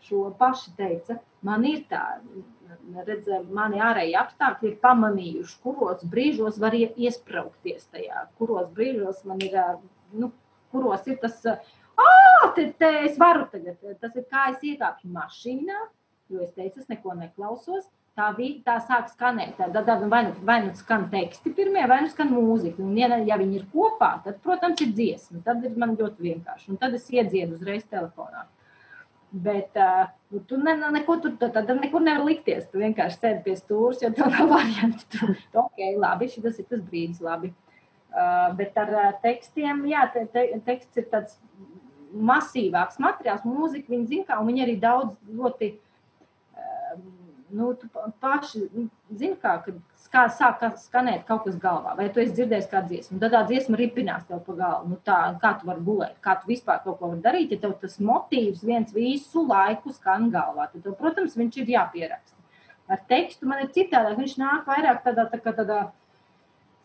šo paši teica. Man ir tā, redz, mani ārēji apstākļi ir pamanījuši, kuros brīžos var iesprāgties tajā, kuros brīžos man ir, nu, kuros ir tas, ah, te, te es varu tagad, tas ir kā es iekāpju mašīnā, jo es teicu, es neko neklausos. Tā, bija, tā sāk skanēt. Tad, tad vai, nu, vai nu skan teksti pirmie, vai nu skan mūzika. Un, ja, ja viņi ir kopā, tad, protams, ir dziesma. Tad ir man ļoti vienkārši. Un tad es iedziedu uzreiz telefonā. Bet uh, tu ne, neko tur tad nekur nevar likties. Tu vienkārši sēdi pie stūres, jo tev nav [LAUGHS] variantu. Tu, ok, labi, šis ir tas brīdis, labi. Uh, bet ar uh, tekstiem, jā, te, te, teksts ir tāds masīvāks materiāls, mūzika, viņi zina, un viņi arī daudz ļoti. Uh, nu, tu paši zini, kā, kā sāk skanēt kaut kas galvā, vai tu esi dzirdējis kādu dziesmu. Tad tā dziesma ripinās tev pa galvu. Nu, tā, kā tu vari gulēt, kā tu vispār kaut ko vari darīt, ja tev tas motīvs viens visu laiku skan galvā. Tad, tev, protams, viņš ir jāpieraksta. Ar tekstu man ir citādāk. Viņš nāk vairāk tādā, tā, tādā, tādā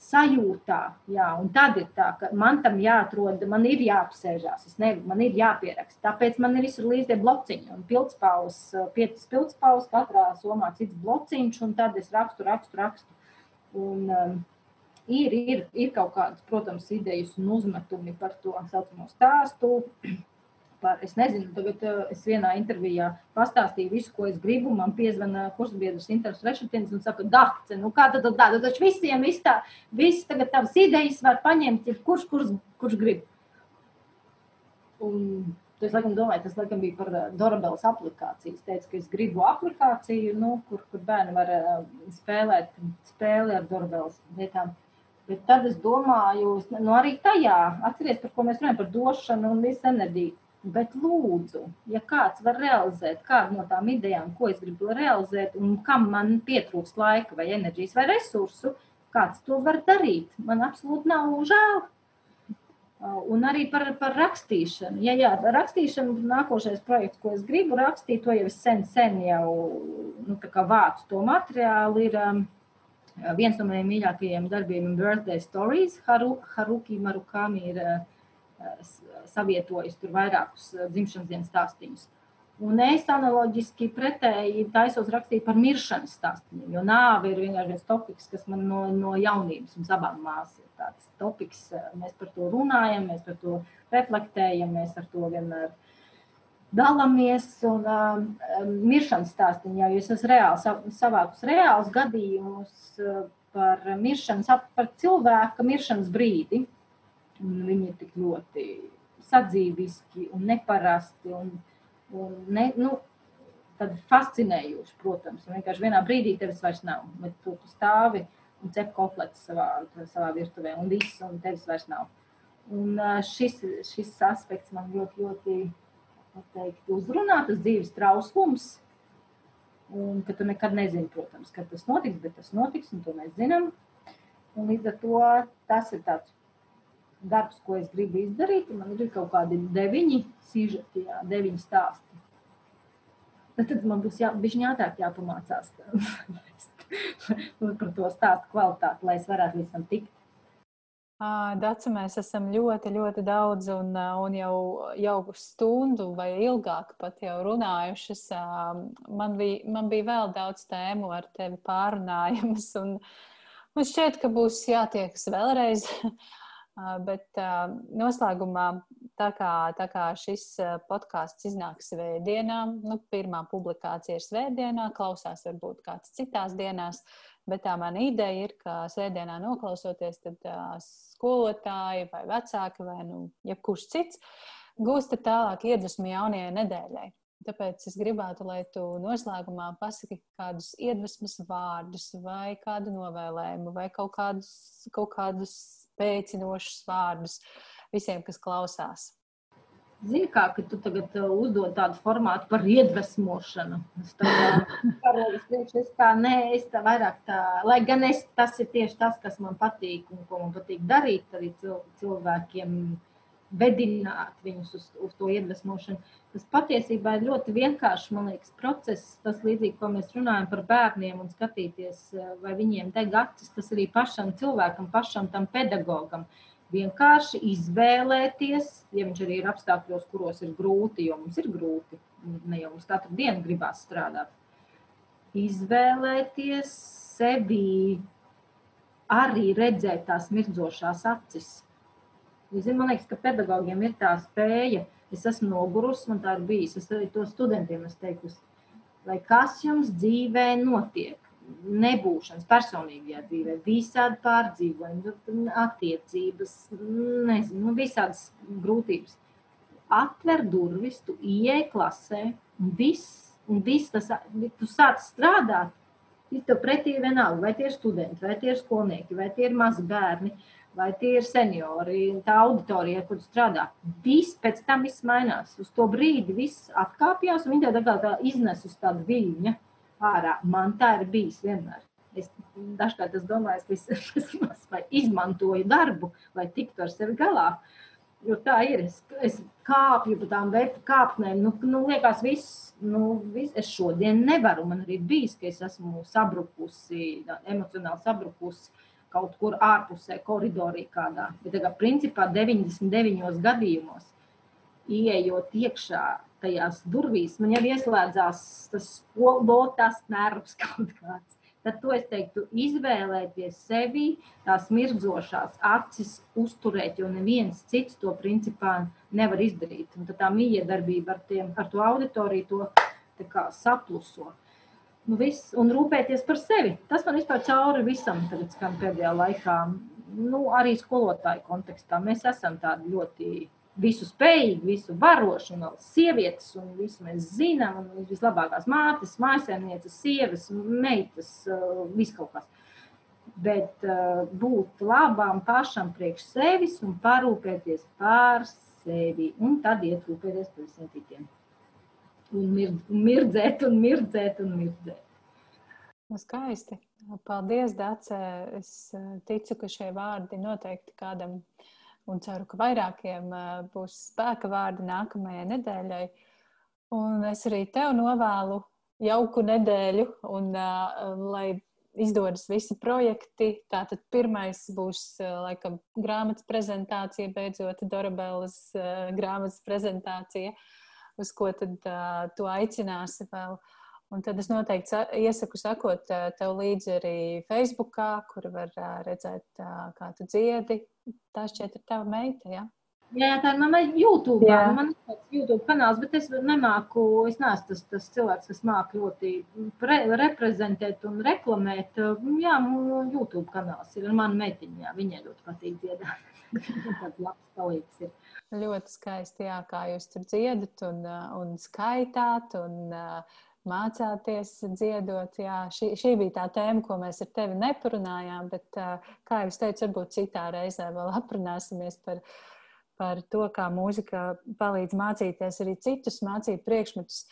sajūtā. Jā, un tad ir tā, ka man tam jāatrod, man ir jāapsēžās, ne, man ir jāpieraksta. Tāpēc man ir visur līdzi blociņi un pildspaules, piecas pildspaules, katrā somā cits blociņš, un tad es rakstu, rakstu, rakstu. Un, um, ir, ir, ir kaut kādas, protams, idejas un uzmetumi par to saucamo stāstu, par, es nezinu, tagad es vienā intervijā pastāstīju visu, ko es gribu. Man piezvana kursbiedrs Inters Rešetins un saka, Dakce, nu kā tad tā, tad taču visiem viss tā, viss tagad tavas idejas var paņemt, ja kurš, kurš, kurš grib. Un es laikam domāju, tas laikam bija par Dorabels aplikāciju. Es teicu, ka es gribu aplikāciju, nu, kur, kur bērni var spēlēt spēli ar Dorabels lietām. Bet tad es domāju, nu, arī tajā, atcerieties, par ko mēs runājam, par došanu un visu enerģiju. Bet lūdzu, ja kāds var realizēt kādu no tām idejām, ko es gribu realizēt, un kam man pietrūks laika, vai enerģijas, vai resursu, kāds to var darīt, man absolūti nav žēl. Un arī par, par rakstīšanu. Ja, jā, rakstīšana, nākošais projekts, ko es gribu rakstīt, to jau es sen, sen jau nu, vācu to materiālu. Ir, um, viens no maniem mīļākajiem darbiem ir Birthday Stories. Haru, Haruki Marukami ir uh, savietojis tur vairākus uh, dzimšanas dienas stāstījumus. Un es analoģiski pretēji taisos rakstīt par miršanas stāstiem, jo nāve ir vienkārši viens topiks, kas man no, no jaunības un abām māsām ir tāds topiks. Mēs par to runājam, mēs par to reflektējam, mēs ar to vienmēr dalāmies un um, miršanas stāstīņā, jo es reāli savākus reālus gadījumus par miršanas, par cilvēka miršanas brīdi. Viņi ir tik ļoti sadzīviski un neparasti un, un ne, nu, fascinējoši, protams. Vienkārši vienā brīdī tevis vairs nav, bet tu, tu stāvi un cep kotletes savā, savā virtuvē un viss, un tevis vairs nav. Un šis, šis aspekts man ļoti, ļoti teikt, uzrunā, tas dzīves trauslums. Un ka tu nekad nezini, protams, kad tas notiks, bet tas notiks, un to mēs zinām. Un līdz ar to tas ir tāds darbs, ko es gribu izdarīt. Man ir kaut kādi deviņi sižeti, jā, deviņi stāsti. Tad, tad man būs jā, ātrāk jāpamācās [LAUGHS] par to stāstu kvalitāti, lai es varētu tam tikt. Dacu mēs esam ļoti, ļoti daudz un, un jau, jau stundu vai ilgāk pat jau runājušas. Man bija, man bija vēl daudz tēmu ar tevi pārunājamas, un man šķiet, ka būs jātiekas vēlreiz. [LAUGHS] Bet noslēgumā, tā kā, tā kā šis podkāsts iznāks svētdienā, nu, pirmā publikācija ir svētdienā, klausās varbūt kāds citās dienās. Bet tā mana ideja ir, ka sēdienā noklausoties, tad skolotāji vai vecāki vai nu, jebkurš cits gūsta tālāk iedvesmu jaunajai nedēļai. Tāpēc es gribētu, lai tu noslēgumā pasaki kādus iedvesmas vārdus, vai kādu novēlējumu, vai kaut kādus, kaut kādus spēcinošus vārdus visiem, kas klausās. Zini, kā tu tagad uh, uzdod tādu formātu par iedvesmošanu. Es [LAUGHS] tā kā nē, es tā vairāk tā, lai gan es, tas ir tieši tas, kas man patīk un ko man patīk darīt, arī cilvēkiem vedināt viņus uz, uz to iedvesmošanu. Tas patiesībā ir ļoti vienkāršs, man liekas, process. Tas līdzīgi, ko mēs runājam par bērniem un skatīties, uh, vai viņiem deg acis, tas arī pašam cilvēkam, pašam tam pedagogam. Vienkārši izvēlēties, ja viņš arī ir apstākļos, kuros ir grūti, jo mums ir grūti, ne jau mums katru dienu gribās strādāt. Izvēlēties sevi arī redzēt tās mirdzošās acis. Zin, man liekas, ka pedagogiem ir tā spēja. Es esmu nogurusi, man tā ir bijis. Es arī to studentiem esmu teikusi, lai kas jums dzīvē notiek nebūšanas personīgajā dzīvē, visādi pārdzīvojumi, attiecības, nezinu, nu, visādas grūtības. Atver durvis, tu ieej klasē, un viss, un viss tas, tu sāc strādāt, ir tev pretī vienalga, vai tie ir studenti, vai tie ir skolnieki, vai tie ir mazi bērni, vai tie ir seniori, tā auditorija, kur strādā. Viss pēc tam viss mainās. Uz to brīdi viss atkāpjas, un tev tā kā iznes uz tādu viļņu ārā. Man tā ir bijis vienmēr. Es dažkārt es domāju, ka es, [LAUGHS] es izmantoju darbu, lai tiktu ar sevi galā. Jo tā ir. Es, es kāpju pa tām kāpnēm. Nu, nu, liekas, viss, nu, viss, es šodien nevaru. Man arī bijis, ka es esmu sabrukusi, emocionāli sabrukusi kaut kur ārpusē, koridorī kādā. Bet, tagad, principā, 99 gadījumos, ieejot iekšā tajās durvīs, man jau ieslēdzās tas lotas nervs [LAUGHS] kaut kāds. tad to es teiktu, izvēlēties sevi tās mirdzošās acis uzturēt, jo neviens cits to principā nevar izdarīt. Un tad tā miedarbība ar, tiem, ar to auditoriju to kā, sapluso. Nu, viss, un rūpēties par sevi. Tas man vispār cauri visam tagad skan pēdējā laikā. Nu, arī skolotāju kontekstā mēs esam tādi ļoti visu spējīgi, visu varoši, un vēl sievietes, un visu mēs zinām, un vislabākās mātes, mājasēmnieces, sievas, meitas, uh, viss kaut kas. Bet uh, būt labām pašam priekš sevis un parūpēties par sevi, un tad iet rūpēties par visiem citiem. Un mirdzēt, un mirdzēt, un mirdzēt. Nu, skaisti. Paldies, Dārce. Es uh, ticu, ka šie vārdi noteikti kādam uh, un ceru, ka vairākiem būs spēka vārdi nākamajai nedēļai. Un es arī tev novēlu jauku nedēļu, un uh, lai izdodas visi projekti. Tātad pirmais būs laikam grāmatas prezentācija, beidzot Dorabēlas uh, grāmatas prezentācija, uz ko tad uh, tu aicināsi vēl. Un tad es noteikti iesaku sakot tev līdzi arī Facebookā, kur var redzēt, kā tu dziedi. Tā šķiet ir tava meita, ja? Jā, tā ir mana YouTube. Jā. Man ir tāds YouTube kanāls, bet es nemāku, es neesmu tas, tas cilvēks, kas māk ļoti pre, reprezentēt un reklamēt. Jā, YouTube kanāls ir meitiņu, jā, viņai ļoti patīk dziedāt. [LAUGHS] Tāds labs palīgs ir. Ļoti skaisti, jā, kā jūs tur dziedat un, un skaitāt un uh, mācāties dziedot. Jā, šī, šī bija tā tēma, ko mēs ar tevi neparunājām, bet, kā jau es teicu, varbūt citā reizē vēl [LAUGHS] aprunāsimies par, par to, kā mūzika palīdz mācīties arī citus mācību priekšmetus.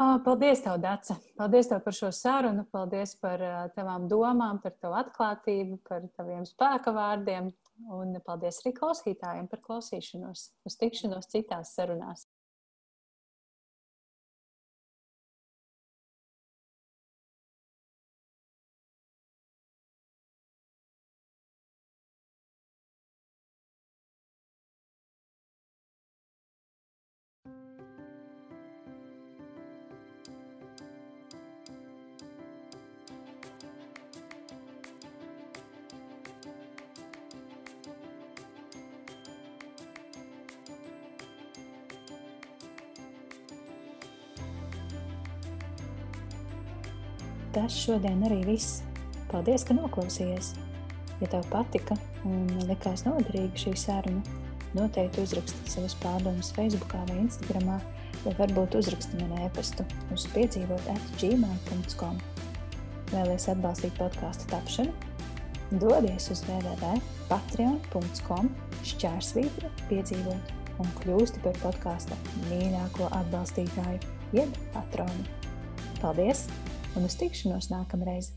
Paldies, tev, Dace! Paldies tev par šo sarunu, paldies par tavām domām, par tavu atklātību, par taviem spēka vārdiem, un paldies arī klausītājiem par klausīšanos. Uz tikšanos citās sarunās! Tas šodien arī viss. Paldies, ka noklausījies! Ja tev patika un likās noderīga šī saruna, noteikti uzraksti savas pārdomas Facebook vai Instagram, vai varbūt uzraksti man e-pastu uz piedzīvot atgmail.com. Vēlies atbalstīt podkāstu tapšanu? Dodies uz www.patreon.com šķērsvītra piedzīvot un kļūsti par podkāsta mīļāko atbalstītāju, jeb patronu. Paldies! Un uz tikšanos nākamreiz!